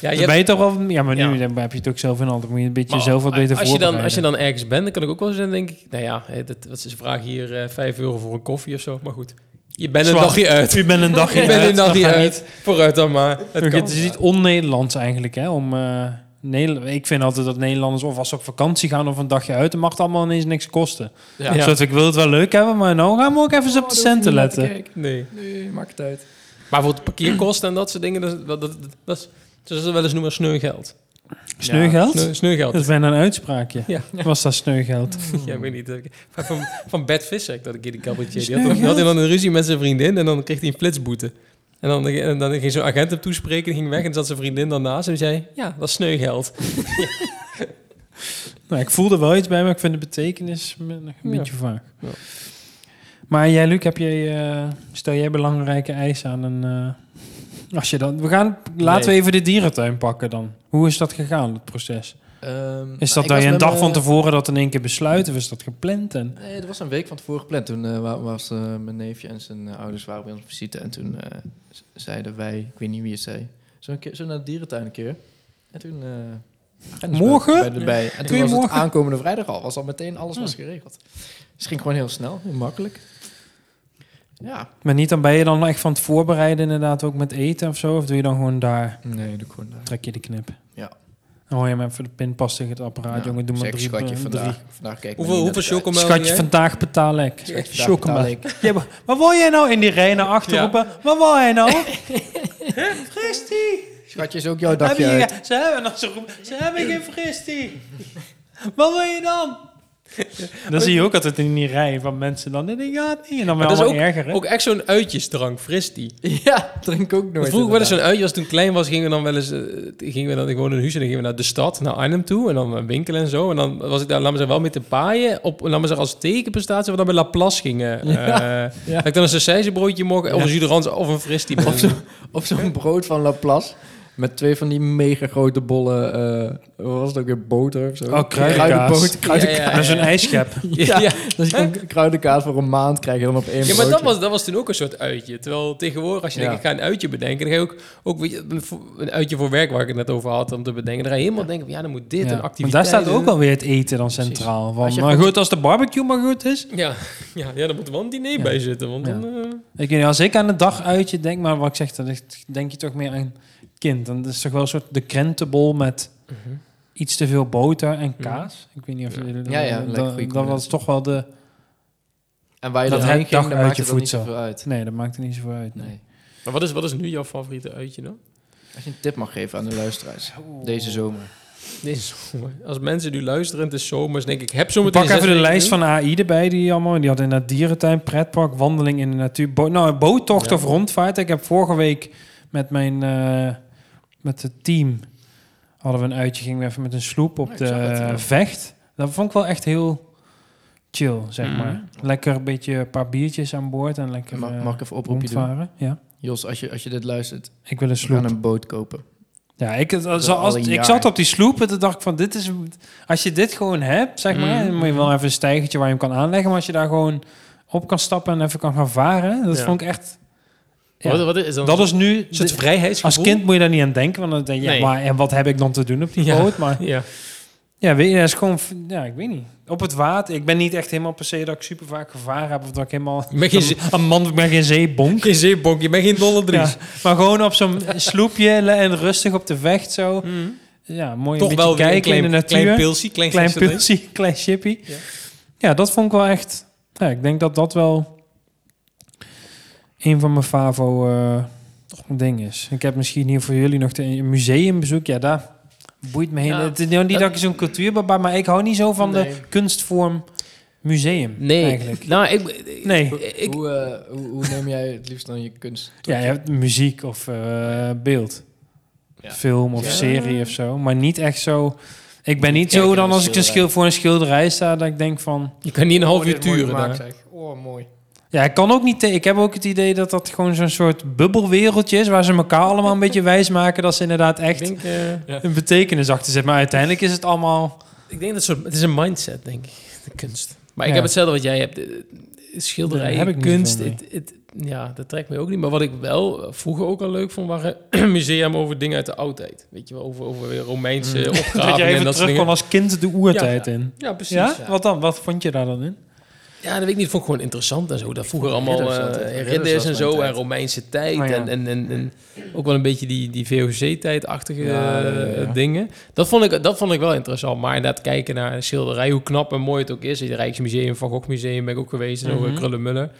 Ja, dan ben je toch wel... Ja, maar nu Ja. dan heb je het ook zelf in handen. Moet je een beetje Maar zelf wat beter als je, dan, als je dan ergens bent, dan kan ik ook wel zijn, denk ik, nou ja, dat, wat ze vragen hier eh 5 euro voor een koffie of zo. Maar goed, je bent een Zwaar. dagje uit. U bent een dagje Je bent uit, een dagje uit. Vooruit dan maar. Het is niet on-Nederlands eigenlijk, hè? Om, eh, Nederland, ik vind altijd dat Nederlanders of als ze op vakantie gaan of een dagje uit, dan mag het allemaal ineens niks kosten. Ja. Ja. Zodat ik wil het wel leuk hebben, maar nou gaan we ook even eens op de centen letten. Nee. Nee, maakt het uit. Maar bijvoorbeeld parkeerkosten en dat soort dingen, dat, dat, dat, dat is, wel eens noemen, sneugeld. Sneugeld? Sneu, sneugeld. Dat is bijna een uitspraakje. Ja. Was dat sneugeld? Ja, ik weet niet. Van, van Bert Visser, dat een keer die cabaretier. Die had, had hij dan een ruzie met zijn vriendin en dan kreeg hij een flitsboete. En dan, en dan ging zo'n agent hem toespreken, ging weg en zat zijn vriendin dan naast en die zei, ja, dat is sneugeld. Nou, ik voelde wel iets bij, maar ik vind de betekenis een Ja. beetje vaag. Ja. Maar jij, Luc, heb jij, eh, stel jij belangrijke eisen aan een... eh, als je dan, we gaan, laten Nee. we even de dierentuin pakken dan. Hoe is dat gegaan, het proces? Ehm, Is nou, dat was je een dag van tevoren dat in één keer besluit? Of is dat gepland? En, Nee, dat was een week van tevoren gepland. Toen eh, wa- was eh, mijn neefje en zijn eh, ouders waren bij ons op visite. En toen zeiden wij, ik weet niet wie het zei, zo, een keer, zo naar de dierentuin een keer. En toen... Morgen? Bij, bij de bij. En toen was het morgen? aankomende vrijdag al. Was al meteen alles was geregeld. Dus het ging gewoon heel snel, heel makkelijk. Ja. maar niet dan ben je dan echt van het voorbereiden inderdaad ook met eten of zo? Of doe je dan gewoon daar, Nee, doe ik gewoon daar. trek je de knip? Ja. Dan hoor je hem even de pinpas tegen het apparaat, Ja, jongen. Doe maar drie. schatje, drie- vandaag, vandaag kijk Hoeveel, hoeveel chocomelk Schatje, vandaag betaal ik. Ik. Ja, maar wat wil jij nou in die rij naar achter Ja. roepen? Wat wil jij nou? Fristie! Schatje is ook jouw dagje ze hebben nog zo ze hebben geen fristie. Wat wil je dan? Dan zie je ook altijd in die rij van mensen dan. Ja, nee. En dan Maar wel dat is erger, hè? Ook echt zo'n uitjesdrank, fris die. Ja, drink ook nooit. Vroeger wel eens zo'n uitje, als toen klein was, gingen we dan wel eens, eh, gingen we dan gewoon in huis en dan gingen we naar de stad, naar Arnhem toe en dan winkelen en zo. En dan was ik daar, laat me zeggen, wel met de paaien op, laat me zeggen, als tekenprestatie, we dan bij Laplace gingen. Ja. Eh, Dat ik dan een sausijzenbroodje mocht, of een jus of een fris die. Of zo- Of zo'n brood van Laplace. Met twee van die mega grote bollen, eh, wat was het ook weer, boter of zo? Oh, kruidenkaas. Kruidenboter, kruidenkaas. Dat is een ijsschep. Ja, ja. Dus je kan kruidenkaas voor een maand krijgen dan op één Ja, maar dat was, dat was toen ook een soort uitje. Terwijl tegenwoordig, als je Ja. denkt, ik ga een uitje bedenken, dan ga je ook, ook weet je, een, een uitje voor werk waar ik het net over had om te bedenken. Dan ga je helemaal denken, van, ja, dan moet dit Ja. een Maar activiteit. daar staat ook alweer het eten dan centraal. Je maar goed, als de barbecue maar goed is. Ja, ja, ja, daar moet wel een diner Ja. bij zitten. Want Ja. dan, eh, Ik weet niet, als ik aan de dag uitje denk, maar wat ik zeg, dan is- denk je toch meer aan kind. Dan is het toch wel een soort de krentenbol met iets te veel boter en kaas. Ik weet niet of Ja. jullie Ja, ja, dat, een goede dat was toch wel de. En waar je dat dan heen ging, dan dan niet voedsel. zoveel uit. Nee, dat maakt er niet zoveel uit. Nee. Nee. Maar wat is, wat is nu jouw favoriete uitje dan? Als je een tip mag geven aan de luisteraars. Deze zomer. Deze zomer. Als mensen nu luisteren, het is zomers, denk ik, heb zometeen pak even de lijst van AI erbij, die allemaal. Die had in de dierentuin, pretpark, wandeling in de natuur. Bo nou, een boottocht Ja. of rondvaart. Ik heb vorige week met mijn eh, met het team hadden we een uitje. Gingen we even met een sloep op de het, vecht. Dat vond ik wel echt heel chill, zeg Mhm. maar. Lekker een beetje een paar biertjes aan boord en lekker Mag, eh, mag ik even oproepje doen? rondvaren. Ja, Jos, als je, als je dit luistert, ik wil een sloep. een boot kopen. Ja, ik, het- al zoals, een ik zat op die sloep en toen dacht ik van, dit is... Als je dit gewoon hebt, zeg maar, Mhm. dan moet je wel even een stijgertje waar je hem kan aanleggen. Maar als je daar gewoon op kan stappen en even kan gaan varen, dat Ja. vond ik echt... Ja, Wat, wat is dan dat is nu... een soort Als vrijheidsgevoel? kind moet je daar niet aan denken, want dan denk je, ja, Nee. maar en wat heb ik dan te doen op die Ja. boot? Maar Ja. ja, weet je, dat is gewoon... Ja, ik weet niet. Op het water, ik ben niet echt helemaal per se dat ik super vaak gevaren heb of dat ik helemaal... Je bent geen, zee- een man, ik ben geen zeebonk. geen zeebonk, je bent geen dolle dries. Ja, maar gewoon op zo'n sloepje en rustig op de vecht zo. Mhm. Ja, mooi Toch een wel beetje weer een kijken klein, in de natuur. klein pilsie, klein, pilsie, klein. Ja. Ja. dat vond ik wel echt... Ja, ik denk dat dat wel een van mijn favo eh dingen is. Ik heb misschien hier voor jullie nog de, een museumbezoek. Ja, daar boeit me heen. Ja, het is niet dat ik zo'n cultuurbarbaar, maar ik hou niet zo van Nee. de kunstvorm museum. Nee, eigenlijk. nou, ik, ik- Nee. ik, hoe, eh, hoe, hoe neem jij het liefst dan je kunst? Ja, je hebt muziek of eh, beeld. Ja. Film of Ja. serie of zo. Maar niet echt zo... Ik ben niet zo dan als ik een schil voor een schilderij sta... dat ik denk van... je kan niet een half uur zeg. Oh, mooi. Ja, ik kan ook niet. Ik heb ook het idee dat dat gewoon zo'n soort bubbelwereldje is waar ze elkaar allemaal een beetje wijs maken dat ze inderdaad echt denk, eh, een betekenis achter zitten. Maar uiteindelijk is het allemaal. ik denk dat het, is een mindset, denk ik, de kunst. Maar ik Ja. heb hetzelfde wat jij hebt. De Schilderijen, heb ik kunst, het, ja, dat trekt me ook niet. Maar wat ik wel vroeger ook al leuk vond, waren museum over dingen uit de oudheid. Weet je wel, over, over Romeinse Mm. Dat opgravingen jij en even dat terug kon als kind de oertijd Ja, in. Ja, precies. Wat dan? Wat vond je daar dan in? Dat weet ik niet. vond ik gewoon interessant en zo. Dat vroeger allemaal ridders eh. Ridders en zo tijd. en Romeinse tijd. Oh ja. en, en, en, en ook wel een beetje die, die VOC-tijd-achtige Ja, ja, ja, ja. eh, dingen. Dat vond, ik, dat vond ik wel interessant. Maar inderdaad kijken naar een schilderij, hoe knap en mooi het ook is. Het Rijksmuseum, Van Gogh Museum ben ik ook geweest. En Mhm. over Krullenmuller.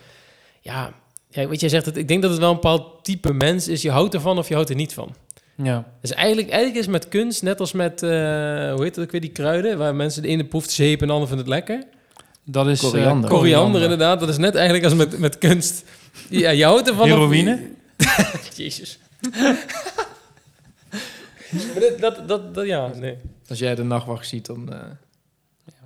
Ja, ja, weet je, jij zegt het. Ik denk dat het wel een bepaald type mens is. Je houdt ervan of je houdt er niet van. Ja. Dus eigenlijk, eigenlijk is met kunst, net als met, eh, hoe heet dat ook weer, die kruiden, waar mensen de ene proeft zeep en de ander vindt het lekker. Dat is. eh, Koriander. Koriander, inderdaad, dat is net eigenlijk als met, met kunst. Ja, je houdt ervan. of- Heroïne? Jezus. maar dat, dat, dat, dat- ja, nee. Als jij de nachtwacht ziet, dan eh,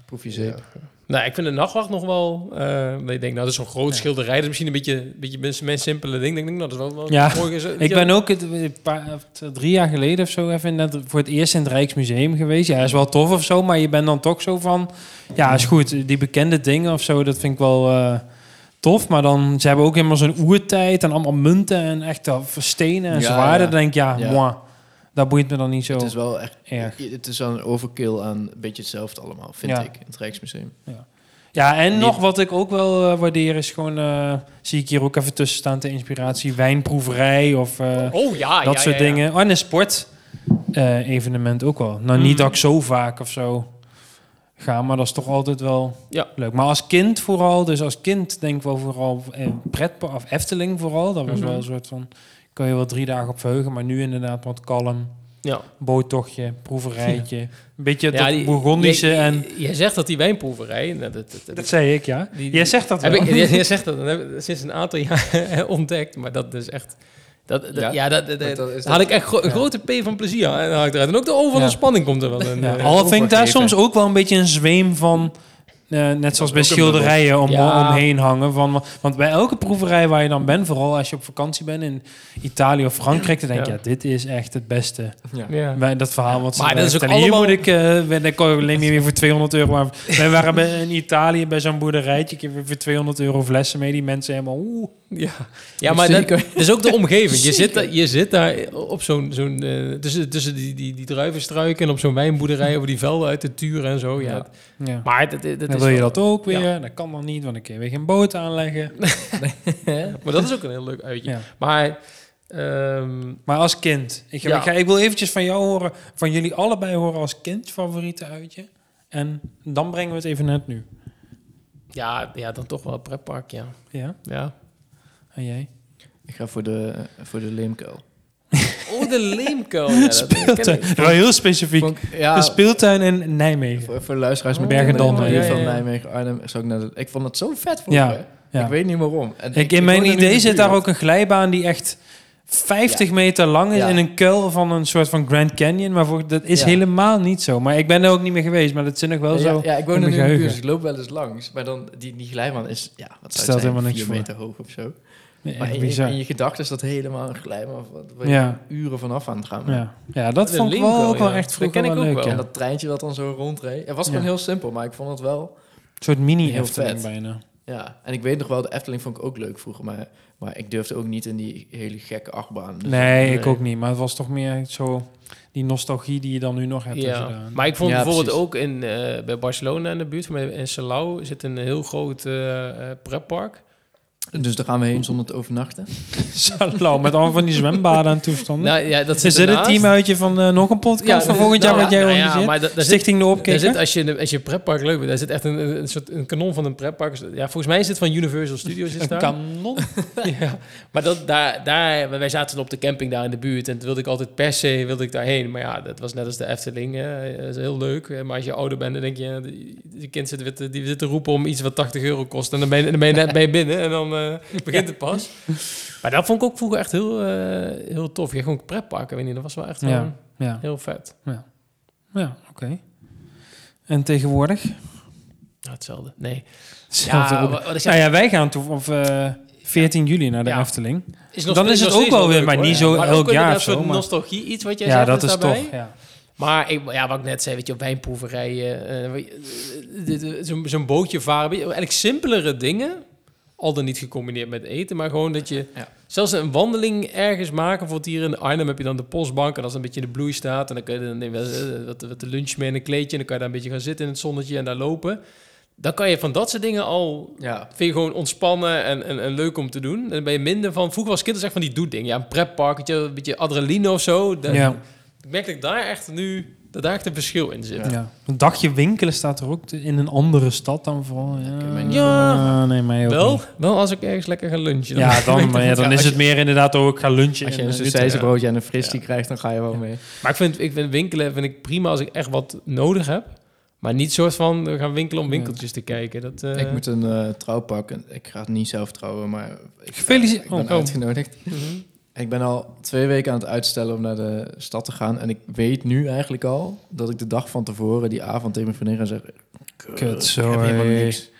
proef je zeep. Nou, ik vind de nachtwacht nog wel... eh, ik denk, nou, dat is zo'n groot schilderij. Dat is misschien een beetje, een beetje mijn, mijn simpele ding. Ik denk, nou, dat is wel, wel Ja, mooi. Ik ja. ben ook het, een paar, drie jaar geleden of zo even net voor het eerst in het Rijksmuseum geweest. Ja, is wel tof of zo, maar je bent dan toch zo van... Ja, is goed, die bekende dingen of zo, dat vind ik wel eh, tof. Maar dan, ze hebben ook helemaal zo'n oertijd en allemaal munten en echt uh, stenen en Ja, zwaarden. ja. Dan denk ik, ja, Ja. moi, dat boeit me dan niet zo Het is wel echt... erg. Het is wel een overkill aan een beetje hetzelfde allemaal, vind Ja. ik, in het Rijksmuseum. Ja, en Niet- nog wat ik ook wel eh, waardeer is gewoon... eh, zie ik hier ook even tussen staan ter inspiratie. Wijnproeverij of... eh, Oh ja, dat ja, soort ja, ja. dingen. Oh, en een sport eh, evenement ook wel. Nou, niet Mhm. dat ik zo vaak of zo ga, maar dat is toch altijd wel Ja. leuk. Maar als kind vooral, dus als kind denk ik wel vooral eh, pretpark of Efteling vooral. Dat was Mhm. wel een soort van, kan je wel drie dagen op verheugen, maar nu inderdaad wat kalm. Ja. boottochtje, proeverijtje. Een beetje Ja, dat Bourgondische jij- en... Jij zegt dat die wijnproeverij... Nou, dat, dat, zei ik, ja. die- Jij zegt dat heb wel. ik, jij, jij zegt dat, dat heb ik sinds een aantal jaar ontdekt. Maar dat is echt... Dat, dat- ja, Ja? dat, dat, had ik echt gro- Ja. grote P van plezier aan. haal ik eruit. En ook de O van Ja. ontspanning komt er wel in. Ja, eh. al vind ik daar soms ook wel een beetje een zweem van... eh, net zoals bij schilderijen om, Ja. omheen hangen. Van, want bij elke proeverij waar je dan bent, vooral als je op vakantie bent in Italië of Frankrijk, dan denk je, Ja. ja, dit is echt het beste. Ja. ja. Bij dat verhaal wat ze Maar dat is ook vertellen. Hier allemaal- moet ik, eh, ben- dan kon ik alleen niet meer voor 200 euro. Maar wij waren bij, in Italië bij zo'n boerderijtje. Ik heb weer voor 200 euro flessen mee. Die mensen helemaal, oeh. Ja, ja maar dat, dat is ook de omgeving. Je zit, daar, je zit daar op zo'n... zo'n eh, tussen tussen die, die, die druivenstruiken en op zo'n wijnboerderij... over die velden uit de turen en zo. Ja. Ja. Maar dat, dat, dan is wil je wel- dat ook weer. Ja. Dat kan dan niet, want dan kun je weer geen boot aanleggen. Maar dat is ook een heel leuk uitje. Ja. Maar... ehm, Maar als kind. Ik, Ja. ik, ga, ik wil eventjes van jou horen, van jullie allebei horen als kind favoriete uitje. En dan brengen we het even net nu. ja, ja, dan toch wel een pretpark, ja. Ja? ja. En jij? Ik ga voor de, voor de leemkuil. Oh, de leemkuil. Ja, dat Speeltuin. ik. Wel heel specifiek. Vond ja, de speeltuin in Nijmegen. voor, voor de luisteraars met Oh, Bergendal, met- ja, van. Nijmegen, Arnhem. Ik, naar de- ik vond het zo vet Ja, vroeger. ja. Ik weet niet waarom. En Ik, in mijn idee zit daar ook een glijbaan die echt 50 meter lang is Ja. in een kuil van een soort van Grand Canyon. Maar voor, dat is Ja. helemaal niet zo. Maar ik ben er ook niet meer geweest, maar dat zit nog wel ja, zo. Ja, ik woon in er mijn nu in de buurt, dus ik loop wel eens langs. Maar dan, die, die glijbaan is, ja, wat zou Stelt helemaal niks voor. meter hoog of zo. Nee, Maar in, je- in je gedachten is dat helemaal een wat- waar je Ja. uren vanaf aan het gaan. Ja. ja, dat De vond ik wel ook wel echt Dat vroeger ken ik wel ook leuk. wel. Ja. En dat treintje dat dan zo rondreed. Het was Ja. gewoon heel simpel, maar ik vond het wel... Een soort mini Heel Efteling vet. bijna. Ja, en ik weet nog wel, de Efteling vond ik ook leuk vroeger, maar, maar ik durfde ook niet in die hele gekke achtbaan. Dus Nee, ik ook niet. Maar het was toch meer zo die nostalgie die je dan nu nog hebt. Ja, maar ik vond Ja, bijvoorbeeld precies. ook in, eh, bij Barcelona in de buurt, in Salau, zit een heel groot eh, pretpark. Dus daar gaan we heen zonder te overnachten. Met allemaal van die zwembaden en toestanden. Nou, ja, dat is zit dit het teamuitje van eh, nog een podcast van dat- volgend jaar nou, wat jij nou ja, organiseert? maar dat- daar zit- Stichting de Daar Opkikker? zit, als, je, als je pretpark leuk vindt, daar zit echt een, een soort een kanon van een pretpark. Ja, volgens mij is het van Universal Studios. Is Een daar. kanon? ja, maar dat, daar, daar, wij zaten op de camping daar in de buurt en toen wilde ik altijd per se wilde ik daarheen. Maar ja, dat was net als de Efteling. hè. Dat is heel leuk. Maar als je ouder bent, dan denk je, ja, die, die kind zit die zit te roepen om iets wat 80 euro kost. En dan ben je, dan ben je net ben je binnen en dan eh, begint het pas. Maar dat vond ik ook vroeger echt heel, eh, heel tof. Je gewoon pretparken, weet niet, dat was wel echt Ja. wel Ja, heel vet. ja oké. En tegenwoordig? Ja, hetzelfde. Nee. Hetzelfde Ja, wat, wat Nou ja, wij gaan toe op eh 14 juli naar de Ja. Efteling. is nog dan is het ook wel weer, maar hoor. niet zo maar elk jaar of zo, soort maar- nostalgie, iets wat jij Ja, zegt, dat is daarbij. toch. Ja. Maar ik, ja, wat ik net zei, weet je, wijnproeverijen, eh, eh, eh, zo'n zo'n bootje varen, weet je, eigenlijk simpelere dingen, al dan niet gecombineerd met eten, maar gewoon dat je Ja. zelfs een wandeling ergens maken, bijvoorbeeld hier in Arnhem heb je dan de postbank en als het een beetje in de bloei staat en dan kun je dan neem je eh, wat, wat de lunch mee in een kleedje en dan kan je daar een beetje gaan zitten in het zonnetje en daar lopen. Dan kan je van dat soort dingen al Ja, vind je gewoon ontspannen en, en, en leuk om te doen. En dan ben je minder van... Vroeger was kinderen echt van die doe-ding. Ja, een pretpark, weet je, een beetje adrenaline of zo. Dat- Ja. Ik merk dat ik daar echt nu... Dat daar echt een verschil in zit. Ja. Een dagje winkelen staat er ook in een andere stad dan vooral. Ja. Ja. Ah, nee, mij ook Wel, niet. wel als ik ergens lekker ga lunchen. Ja, dan, maar ja, dan is het meer inderdaad ook ik ga lunchen. als je een eh, sausijzenbroodje en een fristie krijgt, dan ga je wel mee. Maar ik vind, ik vind winkelen vind ik prima als ik echt wat nodig heb. Maar niet soort van we gaan winkelen om winkeltjes te kijken. Dat, eh, Ik moet een eh trouw pakken. Ik ga het niet zelf trouwen, maar ik, Gefeliciteerd. ik ben Oh. uitgenodigd. mhm. Ik ben al twee weken aan het uitstellen om naar de stad te gaan. En ik weet nu eigenlijk al dat ik de dag van tevoren, die avond tegen mijn vriendin ga zeggen... Kut, Ik heb helemaal niks.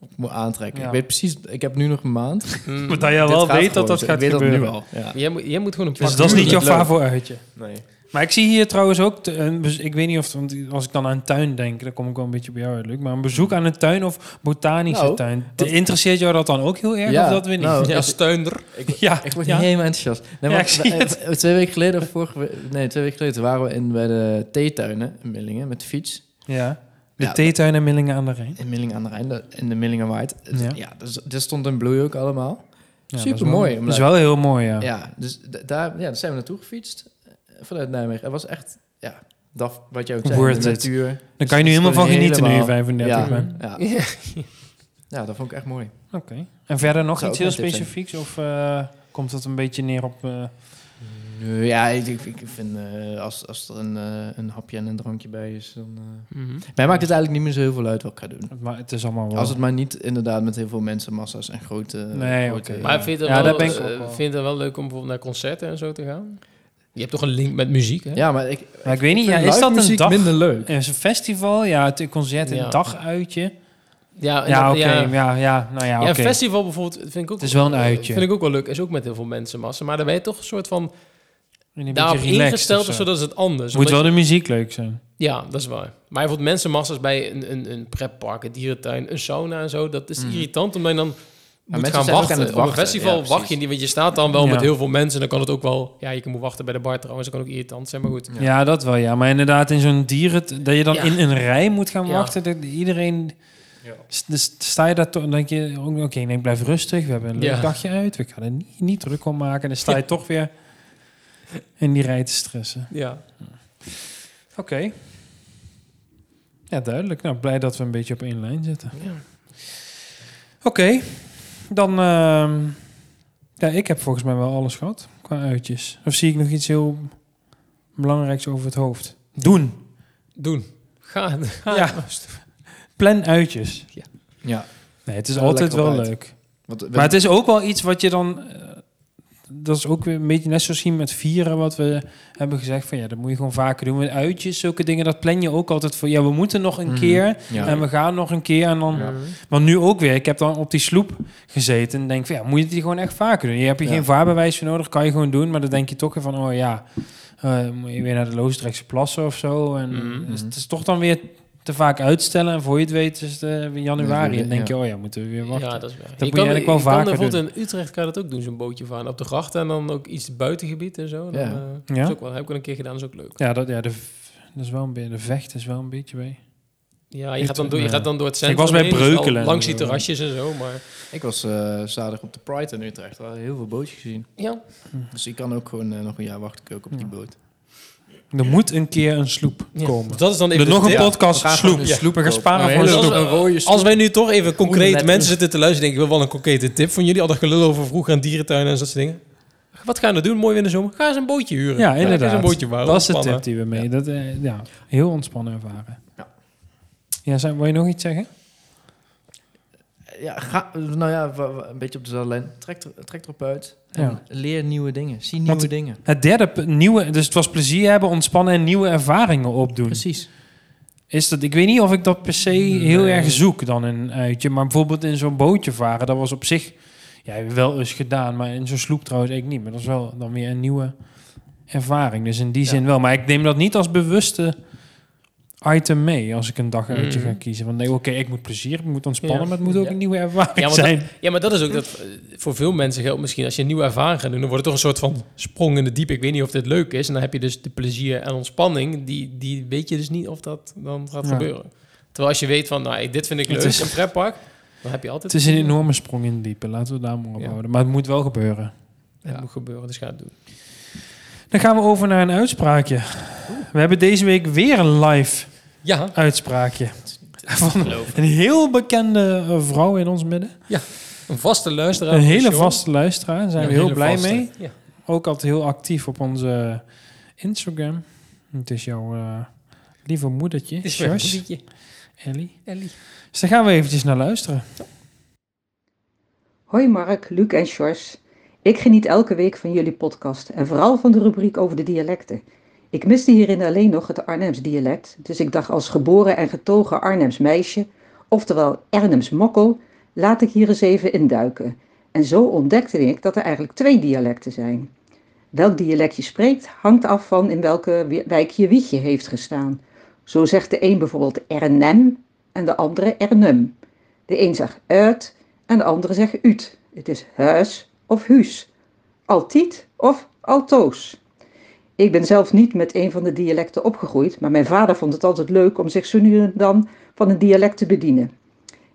Ik moet aantrekken. Ja. Ik weet precies, ik heb nu nog een maand. Mm. Maar dat je Dit wel weet dat gewoon dat zo. gaat ik weet gebeuren. dat nu al. Ja. Jij, moet, jij moet gewoon een Dus dat is niet jouw Tuurlijk leuk. favo uitje. Nee. Maar ik zie hier trouwens ook, een ik weet niet of, want als ik dan aan een tuin denk, dan kom ik wel een beetje bij jou uit, Luc. Maar een bezoek aan een tuin of botanische Nou, tuin, wat- interesseert jou dat dan ook heel erg Ja, of dat weer niet? nou, Ja, steunder. ja, Ik word ja. helemaal enthousiast. Nee, Ja, want ik zie we- Twee weken geleden, vorige, we- nee, twee weken geleden waren we in, bij de theetuinen in Millingen met de fiets. ja. De Ja, theetuin en Millingen aan de Rijn. In Millingen aan de Rijn, de- in de Millingen White. Ja. Ja, dus, dit stond in bloei ook allemaal. Ja, Super dat is wel- mooi. Dat is wel heel mooi, ja. Ja, dus daar, ja, daar zijn we naartoe gefietst vanuit Nijmegen. Het was echt, ja, dat wat jij ook zei, Worth de natuur. Daar kan je nu Dus helemaal van genieten nu je helemaal- 35 ja, bent. Ja. Ja. ja, dat vond ik echt mooi. Oké. En verder nog Zou iets heel specifieks of eh, komt het een beetje neer op... eh, Nee, ja, ik, vind eh, als, als er een, een hapje en een drankje bij is, dan... eh Mhm. Mij maakt het eigenlijk niet meer zo heel veel uit wat ik ga doen. Maar het is allemaal wel... Als het maar niet inderdaad met heel veel mensen, massa's en grote... Nee, oké. Maar vind je het Ja, wel, vind je het wel leuk om bijvoorbeeld naar concerten en zo te gaan? Je hebt toch een link met muziek, hè? Ja, maar ik... Maar ik weet niet, ja, is dat een muziek dag... minder leuk? Is een festival? Ja, het concert, een Ja. daguitje. Ja, en Ja, oké. ja. Ja, ja, nou ja, Ja, festival bijvoorbeeld vind ik ook... Het is wel een eh, uitje. Vind ik ook wel leuk. Is ook met heel veel mensenmassa. Maar dan ben je toch een soort van een daarop ingesteld of of zo. zo, dat is het anders. Moet wel de muziek leuk zijn. Ja, dat is waar. Maar bijvoorbeeld mensenmassa's bij een, een, een pretpark, een dierentuin, een sauna en zo. Dat is Mhm. irritant omdat je dan moet mensen gaan wachten. aan het Op een wachten, festival ja, wacht je niet, want je staat dan wel Ja. met heel veel mensen. Dan kan het ook wel... Ja, je moet wachten bij de bar trouwens. Dat kan ook irritant zijn, maar goed. Ja. Ja. dat wel, ja. Maar inderdaad, in zo'n dieren... Dat je dan Ja. in een rij moet gaan Ja. wachten. Dat iedereen... Dus sta je daar toch... Dan denk je, oh, oké, nee, blijf rustig. We hebben een leuk Ja. dagje uit. We gaan er niet, niet druk om maken. Dan sta je toch weer in die rij te stressen. Ja. Oké. Ja, duidelijk. Nou, blij dat we een beetje op één lijn zitten. ja. Oké, dan... ehm, ja, ik heb volgens mij wel alles gehad qua uitjes. Of zie ik nog iets heel belangrijks over het hoofd? Doen. Doen. Ga. ga. Ja. Plan uitjes. Ja. Nee, het is Ja, altijd wel uit. leuk. Want, Maar het is ook wel iets wat je dan... dat is ook weer een beetje net zoals hier met vieren, wat we hebben gezegd van ja, dat moet je gewoon vaker doen. Met uitjes, zulke dingen, dat plan je ook altijd voor. Ja, we moeten nog een Mhm. keer Ja. en we gaan nog een keer en dan. Ja. Maar nu ook weer. Ik heb dan op die sloep gezeten en denk van ja, moet je die gewoon echt vaker doen? Je hebt je Ja. geen vaarbewijs voor nodig, kan je gewoon doen. Maar dan denk je toch weer van oh ja, eh, moet je weer naar de Loosdrechtse plassen of zo. En Mhm. dus het is toch dan weer te vaak uitstellen. En voor je het weet is het eh, januari. En denk je oh ja, moeten we weer wachten. Ja, dat is waar. moet je kan, eigenlijk wel je kan vaker bijvoorbeeld in Utrecht kan je dat ook doen, zo'n bootje varen op de grachten en dan ook iets buitengebied en zo. Dan, Ja. eh, Ja? dat is ook wel, heb ik wel een keer gedaan, dat is ook leuk. Ja, dat, ja de, dat is wel een beetje, de vecht is wel een beetje bij. Ja, je gaat dan door, je Ja. gaat dan door het Ik centrum was bij heen, dus wel Breukelen en langs die terrasjes en zo, maar... Ik was eh zaterdag op de Pride in Utrecht. We hadden heel veel bootjes gezien. Ja, Dus ik kan ook gewoon nog een jaar wachten koken op die Ja. boot. Er moet een keer een sloep ja. komen. Dat is dan even Er nog de een tip. podcast sloep. gewoon een sloep We gaan sparen Oh, voor een sloep. Een. Als wij nu toch even concreet mensen zitten te luisteren, denk ik, wil wel een concrete tip van jullie. Al dat gelul over vroeger aan dierentuinen en dat soort dingen. Wat gaan we doen, mooi in de zomer? Ga eens een bootje huren. Ja, inderdaad. een bootje varen. Dat is de tip die we mee. Dat, eh, ja, heel ontspannen ervaren. Ja. Ja, zijn, wil je nog iets zeggen? Ja, ga, nou ja, een beetje op dezelfde lijn. Trek, trek erop uit. En Ja. leer nieuwe dingen. Zie nieuwe Want- dingen. Het derde, nieuwe, dus het was plezier hebben, ontspannen en nieuwe ervaringen opdoen. Precies. Is dat, ik weet niet of ik dat per se heel erg zoek dan in een uitje. Maar bijvoorbeeld in zo'n bootje varen, dat was op zich ja, wel eens gedaan. Maar in zo'n sloep trouwens ik niet. Maar dat is wel dan weer een nieuwe ervaring. Dus in die Ja. zin wel. Maar ik neem dat niet als bewuste item mee als ik een dag uitje Mhm. ga kiezen. Want nee, oké, ik moet plezier, ik moet ontspannen, Ja. maar het moet ook Ja. een nieuwe ervaring Ja, zijn. Ja, maar dat is ook dat eh, voor veel mensen geldt misschien als je een nieuwe ervaring gaat doen, dan wordt het toch een soort van sprong in de diep. Ik weet niet of dit leuk is. En dan heb je dus de plezier en ontspanning. Die, die weet je dus niet of dat dan gaat gebeuren. Terwijl als je weet van, nou, dit vind ik leuk, is- een pretpark, dan heb je altijd... Het is een enorme sprong in het diepe, laten we daar maar op houden. Maar het moet wel gebeuren. Het moet gebeuren, dus ga het doen. Dan gaan we over naar een uitspraakje. We hebben deze week weer een live Ja, uitspraakje. Van een heel bekende eh, vrouw in ons midden. een vaste luisteraar. Een hele vaste luisteraar. Daar zijn Ja, we heel blij vaste. mee. Ja. Ook altijd heel actief op onze Instagram. Het is jouw eh, lieve moedertje, Het is. Ellie. Ellie. Dus daar gaan we eventjes naar luisteren. Hoi Mark, Luc en Sjors. Ik geniet elke week van jullie podcast en vooral van de rubriek over de dialecten. Ik miste hierin alleen nog het Arnhems dialect, dus ik dacht als geboren en getogen Arnhems meisje, oftewel Arnhems mokkel, laat ik hier eens even induiken. En zo ontdekte ik dat er eigenlijk twee dialecten zijn. Welk dialect je spreekt hangt af van in welke wi- wijk je wiegje heeft gestaan. Zo zegt de een bijvoorbeeld Ernem en de andere Ernum. De een zegt uit en de andere zegt uit. Het is huis of huus. Altiet of altoos. Ik ben zelf niet met een van de dialecten opgegroeid, maar mijn vader vond het altijd leuk om zich zo nu en dan van een dialect te bedienen.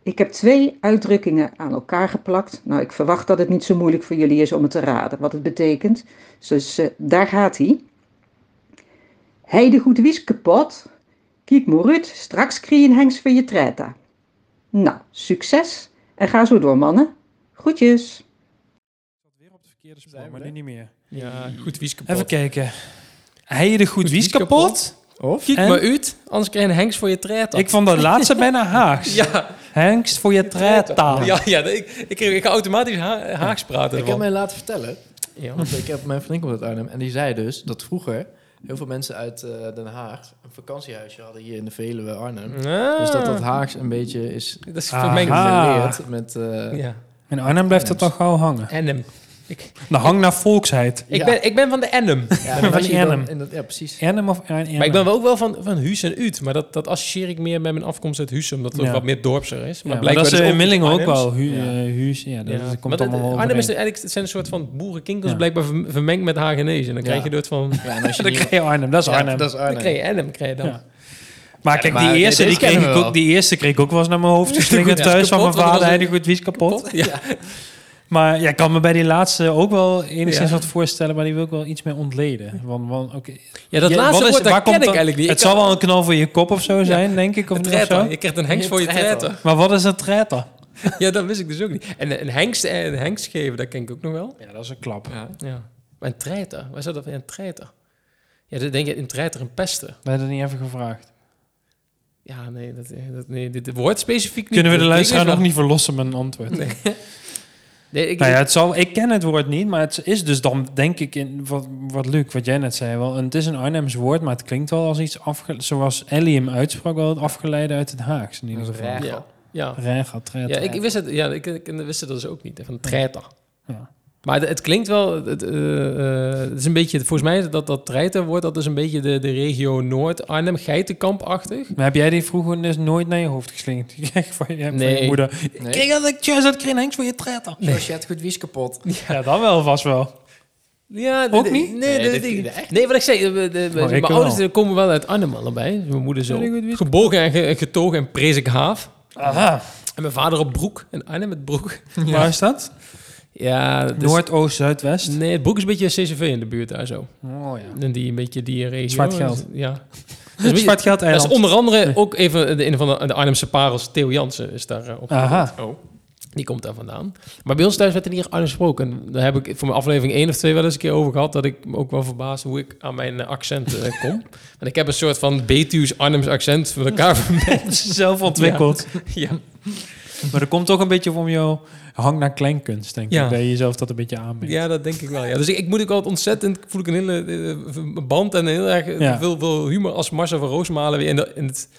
Ik heb twee uitdrukkingen aan elkaar geplakt. Nou, ik verwacht dat het niet zo moeilijk voor jullie is om het te raden wat het betekent. Dus eh, daar gaat hij. Heide goed wies kapot. Kijk maar uit, straks een hengst voor je treta. Nou, succes en ga zo door, mannen. Groetjes. Op de verkeerde spoor, maar er? nu niet meer. Ja, goed wies kapot. Even kijken. Hij je de goed Goed wies wies kapot? Of? Kijk En? maar uit, anders krijg je een hengst voor je treter. Ik vond dat laatste bijna Haags. Ja, Hengst voor je treta. ja, ja ik, ik, ik ga automatisch ha Haags praten. Ik heb ervan. mij laten vertellen, Ja. want ik heb mijn vriendin komt uit Arnhem en die zei dus dat vroeger heel veel mensen uit eh, Den Haag een vakantiehuisje hadden hier in de Veluwe Arnhem. Ah, Dus dat dat Haags een beetje is Dat is vermengd. geleerd met... eh, Ja. In Arnhem blijft het al gauw hangen. Ennem. Ik, De hang naar volksheid. ik, Ja. ben, ik ben van de Ennem. Ja, Van en als je dan Arnhem. in dat- ja, precies. Arnhem of Arnhem? Maar ik ben wel ook wel van, van Huus en Uit. Maar dat, dat associeer ik meer met mijn afkomst uit Huus. Omdat het Ja. wat meer dorpser is. Maar, Maar, blijkbaar dat is dus in ook Millingen ook wel. Hu Ja. eh, Huus, ja, dat, maar komt dat- allemaal wel Arnhem is eigenlijk zijn een soort van boerenkinkels Ja. blijkbaar verm- vermengd met Hagenees. En dan krijg je dat van... Ja, en als je Dan krijg je Arnhem, dat is Arnhem. dat is Dan Arnhem. krijg je Ennem, krijg je dan. Maar kijk, maar die eerste, die, kreeg ik ook, wel. die eerste kreeg ik ook wel eens naar mijn hoofd geslingerd thuis van mijn vader. Hij goed wies kapot. Ja. Maar ja, ik kan me bij die laatste ook wel enigszins Ja. wat voorstellen, maar die wil ik wel iets meer ontleden. Want, want, oké. Ja, dat Ja, laatste wat is- woord, waar ken ik dan- eigenlijk niet. Het Ik zal wel een knal voor je kop of zo zijn, denk ik. Of Een niet, of zo. Je krijgt een hengst voor je tretter. tretter. Maar wat is een tretter? Ja, dat wist ik dus ook niet. En een hengst, en een hengst geven, dat ken ik ook nog wel. Ja, dat is een klap. Ja. Ja. Maar een treiter, waar zou dat een treiter? Ja, dan denk je een treiter een pesten. We hebben dat niet even gevraagd. Ja, nee, dat, dat, nee dit woord specifiek niet. Kunnen we de luisteraar nog niet verlossen met een antwoord? Nee. Nee, ik, Nou ja, het zal, ik ken het woord niet, maar het is dus dan, denk ik, in wat, wat Luc, wat jij net zei, wel, het is een Arnhems woord, maar het klinkt wel als iets afgeleid, zoals Ellie hem uitsprak, wel het afgeleide uit het Haags in ieder geval. ja, ja. Rega, ja, ik wist het, ja, ik, ik wist het dus ook niet, van treiter. Ja. Maar het, het klinkt wel, het, eh, eh, het is een beetje, volgens mij is dat dat treiter wordt, dat is een beetje de, de regio Noord-Arnhem, geitenkampachtig. Maar heb jij die vroeger dus nooit naar je hoofd geslingerd van je, van Nee. je moeder? Nee. Kijk dat ik juist hengst voor je tretter. Zoals je het goed wies kapot. Ja, dan wel vast wel. Ja, Ook niet? Nee, Nee, echt? nee, wat ik zei, de, de- de- ik mijn ouders komen wel uit Arnhem allebei. Dus mijn moeder zo gebogen en ge- getogen in Prezikhaaf. Aha. En mijn vader op Broek, in Arnhem met Broek. Waar is dat? Ja, dus, Noord, Oost, Zuidwest? Nee, het Broek is een beetje CCV in de buurt daar zo. Oh ja. En die een beetje die regio. Zwart geld. Ja. Zwart geld dat is eiland. onder andere ook even de, een van de, de Arnhemse parels, Theo Jansen, is daar eh, op. Aha. Oh. Die komt daar vandaan. Maar bij ons thuis werd er niet Arnhem gesproken. En daar heb ik voor mijn aflevering één of twee wel eens een keer over gehad... dat ik me ook wel verbaasde hoe ik aan mijn eh, accent eh, kom. Want ik heb een soort van Betuws Arnhems accent met elkaar vermengd. Zelf ontwikkeld. ja. Maar dat komt ook een beetje van jouw hang naar kleinkunst, denk Ja. ik. Dat je jezelf dat een beetje aanbiedt. ja, dat denk ik wel. Ja. Dus ik, ik moet ook altijd ontzettend... voel ik een hele eh, band en heel erg eh, Ja. veel, veel humor... als Marcel van Roosmalen weer in, de, in het...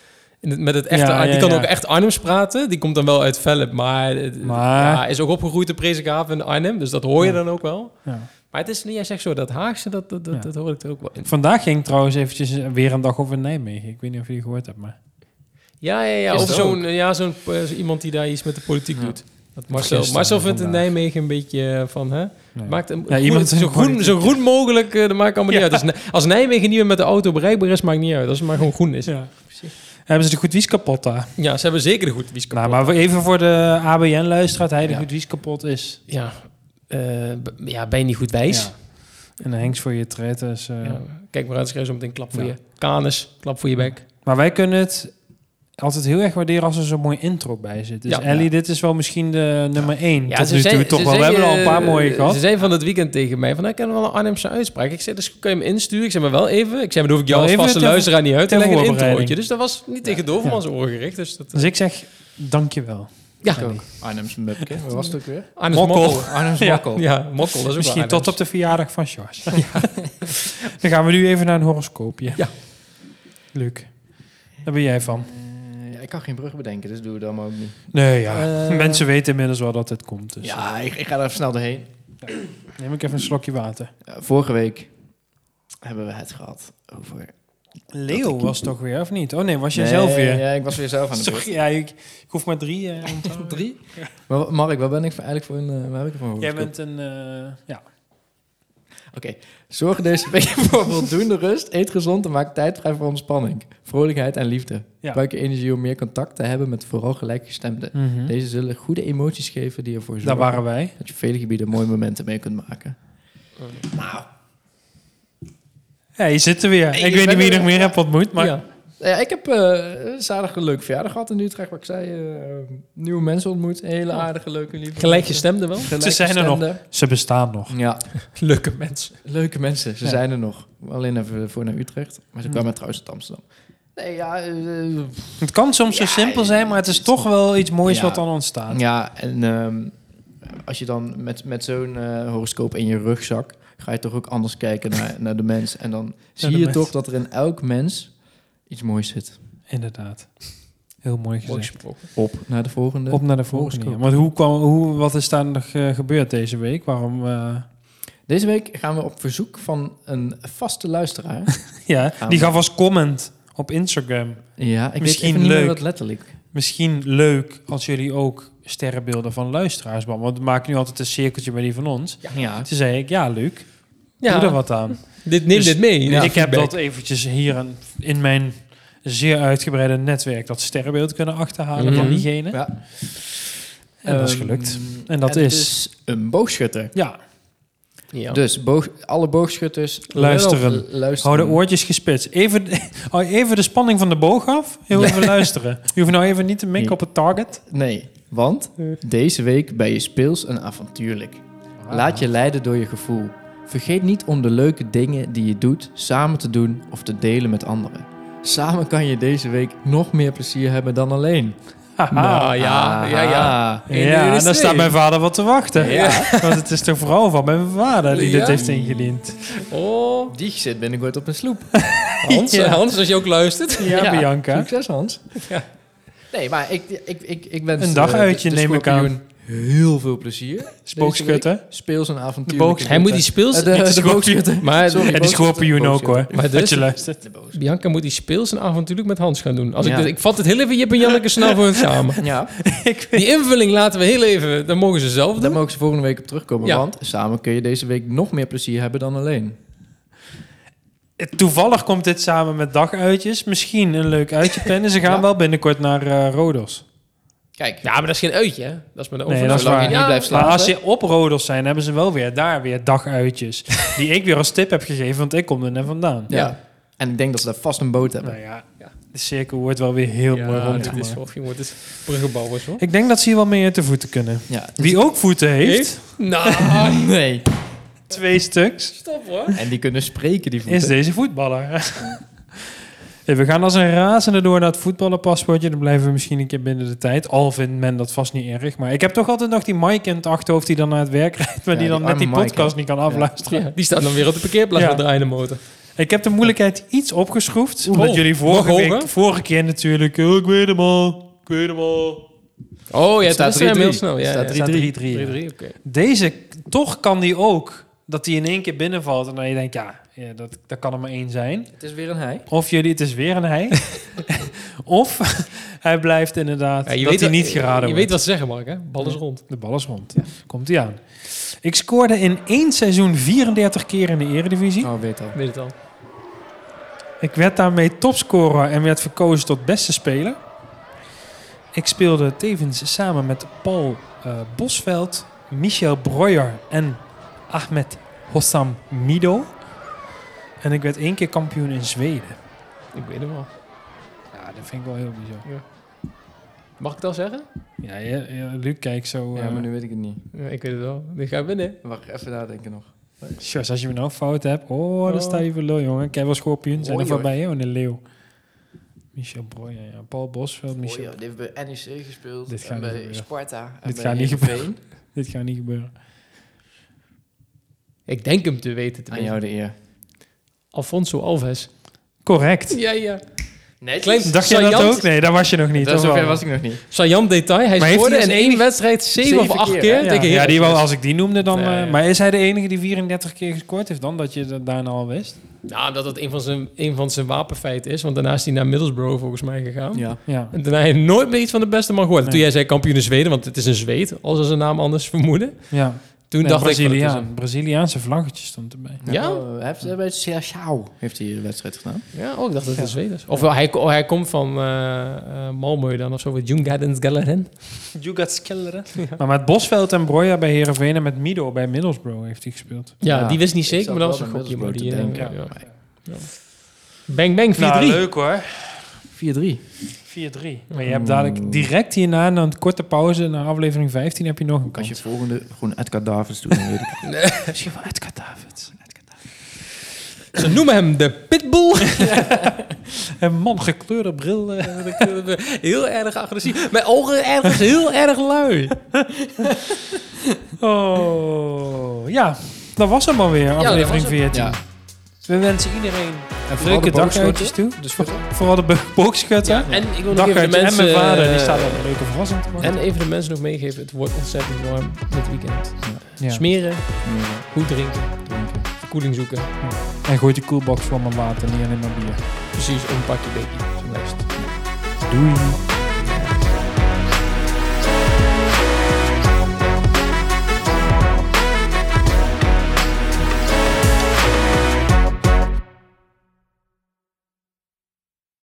Met het echte, Ja, die ja, kan ja. ook echt Arnhems praten. Die komt dan wel uit Velp, maar, het- Maar- Ja, is ook opgegroeid in Prezenkaven in Arnhem. Dus dat hoor je Ja. dan ook wel. Ja. Maar het is niet, jij zegt zo, dat Haagse, dat, dat, dat, Ja. hoor ik er ook wel in. Vandaag ging trouwens eventjes weer een dag over Nijmegen. Ik weet niet of je die gehoord hebt, maar... Ja, ja, ja. Of zo'n ja, zo'n eh, zo iemand die daar iets met de politiek Ja. doet. Dat Marcel, Marcel vindt in. Nijmegen een beetje eh, van... Hè, Nee. maakt een, Ja, groen- zo, groen, zo groen mogelijk, eh, dat maakt allemaal niet uit. Als, Nij- als Nijmegen niet meer met de auto bereikbaar is, maakt niet uit. Als het maar gewoon groen is. Ja, Ja. Hebben ze de goed wies kapot daar? ze hebben zeker de goed wies kapot. Nou, maar even voor de ABN-luisteraar. Hij de Ja. goed wies kapot is. Ja, eh, ja, ben je niet goed wijs? Ja. En hengst voor je eh, Ja. Kijk maar uit, schrijf zo meteen klap voor Ja. je kanus, klap voor je bek. Maar wij kunnen het altijd heel erg waarderen als er zo'n mooi intro bij zit. Dus Ja. Ellie, dit is wel misschien de nummer één Ja, tot ze nu zei- toe. Toch ze wel. We hebben er al een paar mooie gehad. Ze zei van het weekend tegen mij van, ik ken wel een Arnhemse uitspraak. Ik zei, dus kan je hem insturen? Ik zei, maar wel even. Ik zei, maar dan hoef ik jou als vaste ter- luisteraar niet uit te leggen, een introotje. Dus dat was niet tegen Dovermans oren gericht. Dus dat, Dus ik zeg, dankjewel. ja, Ellie. Arnhems Mupke. Waar was het ook weer? Arnhems Mokkel. Mokkel. Arnhems Ja. Mokkel. Ja, Mokkel, dat is ook Misschien wel tot op de verjaardag van Sjors. Dan gaan we nu even naar een horoscoopje. Ja. Luc, daar ben jij van. Eh, ik kan geen brug bedenken, dus doe het dan maar ook niet. Nee, ja. Eh, Mensen weten inmiddels wel dat het komt. Dus Ja, ik, ik ga er even snel doorheen. neem ik even een slokje water. Vorige week hebben we het gehad over... Leo was toch weer, of niet? Oh nee, was jij Nee, zelf weer? Ja, ik was weer zelf aan de beurt. ja, ik, ik hoef maar drie. eh, onthouden. Drie? Maar Mark, waar ben ik voor, eigenlijk voor een... eh, waar heb ik ervan Jij bent een... eh, ja. Oké, zorg deze week voor voldoende rust. Eet gezond en maak tijd vrij voor ontspanning. Vrolijkheid en liefde. Ja. Gebruik je energie om meer contact te hebben met vooral gelijkgestemden. Deze zullen goede emoties geven die ervoor zorgen Daar waren wij. dat je op vele gebieden mooie momenten mee kunt maken. Nou, Ja, je zit er weer. Hey, ik je weet niet bent wie je er nog weer. meer hebt ontmoet, maar... Ja. Ja, ik heb eh zaterdag een leuke verjaardag gehad in Utrecht, wat ik zei. eh, nieuwe mensen ontmoet. Hele aardige, leuke, lieve Gelijkgestemde wel. mensen. Ze zijn er nog. Ze bestaan nog. Ja, Leuke mensen. leuke mensen. Ze Ja. zijn er nog. Alleen even voor naar Utrecht. Maar ze kwamen trouwens uit Amsterdam. Nee, ja... eh, Het kan soms Ja, zo simpel zijn, maar het is toch wel iets moois Ja. wat dan ontstaat. Ja, en ehm, als je dan met, met zo'n eh, horoscoop in je rugzak... ga je toch ook anders kijken naar, naar de mens. En dan zie je mens. toch dat er in elk mens iets moois zit. Inderdaad. Heel mooi gezegd. Op naar de volgende. Op naar de volgende. Want hoe kwam, hoe, wat is daar nog eh, gebeurd deze week? Waarom? eh, Deze week gaan we op verzoek van een vaste luisteraar... ja, die gaf als comment op Instagram. ja, ik Misschien weet even niet meer leuk. wat letterlijk. Misschien leuk als jullie ook sterrenbeelden van luisteraars. Want we maken nu altijd een cirkeltje bij die van ons. Ja. Toen zei ik, ja, Luc, Ja, doe er wat aan. dit, neem Dus dit mee. ik heb dat eventjes hier een- in mijn zeer uitgebreide netwerk dat sterrenbeeld kunnen achterhalen van Mhm. diegene. Ja. En dat is Ehm, gelukt. En dat is- een boogschutter. Ja, Ja. Dus boog, alle boogschutters... Luisteren. Luisteren. hou de oortjes gespitst. Even, hou even de spanning van de boog af. Heel even luisteren. Je hoeft nou even niet te mikken op het target. Nee, want deze week ben je speels en avontuurlijk. Laat je leiden door je gevoel. Vergeet niet om de leuke dingen die je doet samen te doen of te delen met anderen. Samen kan je deze week nog meer plezier hebben dan alleen. Haha. Nou ja, ja, ja. Ah. Ja, één en dan staat mijn vader wat te wachten. Ja. Want het is toch vooral van mijn vader die dit Ja. heeft ingediend. Oh, Die zit binnenkort op een sloep. Hans, Ja. Hans, als je ook luistert. Ja, Bianca. Succes Hans. Ja. Nee, maar ik, ik, ik, ik wens Een eh, daguitje de neem ik aan. Heel veel plezier. Spookschutter. Speels en avontuur. Hij moet die speels... de, de, maar Sorry, En die schorpioen ook hoor. Maar dat dus- je luistert. De boos. Bianca moet die speels en avontuurlijk met Hans gaan doen. Als Ja. ik, dus, ik vat het heel even Jip en Janneke snel voor het samen. Ja, Die invulling laten we heel even... Dan mogen ze zelf daar doen. mogen ze volgende week op terugkomen. Ja. Want samen kun je deze week nog meer plezier hebben dan alleen. Toevallig komt dit samen met daguitjes. Misschien een leuk uitje plannen. Ze gaan Ja. wel binnenkort naar eh, Rodos. Kijk, Ja, maar dat is geen uitje, hè? Dat is met een Nee, dat is je niet blijft Maar slapen. als ze op Rodos zijn, hebben ze wel weer daar weer daguitjes. die ik weer als tip heb gegeven, want ik kom er net vandaan. Ja. En ik denk dat ze daar vast een boot hebben. Nou ja, de cirkel wordt wel weer heel mooi Ja, dit is bruggenbouwers, hoor. Ik denk dat ze hier wel mee uit de voeten kunnen. Ja. Wie ook voeten heeft, Heeft? Nou, Nee. twee stuks, stop hoor. En die kunnen spreken, die voeten. is deze voetballer. We gaan als een razende door naar het voetballenpaspoortje. Dan blijven we misschien een keer binnen de tijd. Al vindt men dat vast niet erg. Maar ik heb toch altijd nog die Mike in het achterhoofd die dan naar het werk rijdt. Maar Ja, die dan die net die Mike, podcast niet kan afluisteren. Ja, die staat dan weer op de parkeerplaats Ja. met draaiende motor. Ik heb de moeilijkheid iets opgeschroefd. Omdat Oh, jullie vorige, week, vorige keer natuurlijk... Oh, ik weet hem al. Ik weet hem al. Oh, ja, Het staat dat is hem 3-3. heel snel. Ja, Het ja. staat 3-3. 3-3. 3-3, oké. Deze, toch kan die ook... Dat die in één keer binnenvalt. En dan je denkt, ja, ja dat, dat kan er maar één zijn. Het is weer een hij. Of jullie, het is weer een hij. of hij blijft inderdaad Ja, je dat weet hij wat- niet geraden Je wordt. weet wat ze zeggen, Mark, hè? Bal is rond. De bal is rond. Komt hij aan. Ik scoorde in één seizoen 34 keer in de eredivisie. Oh, weet al. Weet het al. Ik werd daarmee topscorer en werd verkozen tot beste speler. Ik speelde tevens samen met Paul eh, Bosveld, Michel Breuer en Ahmed Hossam Mido. En ik werd één keer kampioen in Zweden. Ik weet hem al. Ja, dat vind ik wel heel bizar. Mag ik het al zeggen? Ja, ja, ja, Luc, kijk zo. Ja, eh, maar nu weet ik het niet. Ja, ik weet het wel. Die gaat winnen. Wacht, even nadenken nog. Sjors, als je me nou fout hebt, oh, dan Oh. sta je voor lul, jongen. Kijk wel schorpioen, zijn er voorbij, hè? Oh, een leeuw. Michel Breuer, ja. Paul Bosveld, Michel. Oh, ja, die heeft bij NEC gespeeld. Dit gaat en niet bij gebeuren. Sparta. En Dit bij gaat niet Heerenveen. Dit gaat niet gebeuren. Ik denk hem te weten. Te Aan weten. jou de eer. Alfonso Alves. Correct. Ja, ja. Nee, Klein- Dacht jij dat ook? Nee, dat was je nog niet. Dat zover wel? was ik nog niet. Saillant detail. Hij scoorde in één wedstrijd zeven, Zeven of acht keer? Ja, ja, die wou, als ik die noemde dan... Nee. eh, maar is hij de enige die 34 keer gescoord heeft dan? Dat je dat daarna al wist? Nou, dat het een van zijn, een van zijn wapenfeiten is. Want daarna is hij naar Middlesbrough volgens mij gegaan. Ja. Ja. En daarna heeft hij nooit meer iets van de beste man gehoord. Nee. Toen jij zei kampioen in Zweden, want het is een Zweed, als ze zijn naam anders vermoeden. ja. Toen Nee, dacht ik van, het is Braziliaan. een- Braziliaanse vlaggetje stond erbij. Ja? Oh, hij heeft eh, bij Seattle heeft hij een wedstrijd gedaan. Ja, oh, ik dacht dat het Zweed is. Of hij, oh, hij komt van eh eh, Malmö dan of zo, met Jungardens Galeren. Maar met Bosveld en Breuer bij Heerenveen en met Mido bij Middlesbrough heeft hij gespeeld. Ja, Ja, die wist niet ik zeker, maar dat was een gokje. Eh. Bang bang 4-3. Nou, leuk hoor. 4-3. 4-3. Maar je hebt dadelijk direct hierna, na een korte pauze, na aflevering 15, heb je nog een Als kans. je volgende gewoon Edgar Davids doet, dan weet ik het. Misschien wel Edgar Davids. Ze noemen hem de Pitbull. Een man, gekleurde bril. eh. heel erg agressief. Mijn ogen ergens heel erg lui. Oh, ja. Dat was hem alweer, aflevering was het. 14. Ja. We wensen iedereen En vooral leuke de daguitjes toe. Dus voor, vooral de bo- boogschutter. En ik wil nog even de Daguitje en mensen... mijn vader, die eh, staat al een leuke verrassing te maken. En even de mensen nog meegeven. Het wordt ontzettend warm dit weekend. Ja. Smeren, Ja, goed drinken, drinken. verkoeling zoeken. En gooit die koelbox vol met water, niet alleen maar bier. Precies, een pakje het. Doei.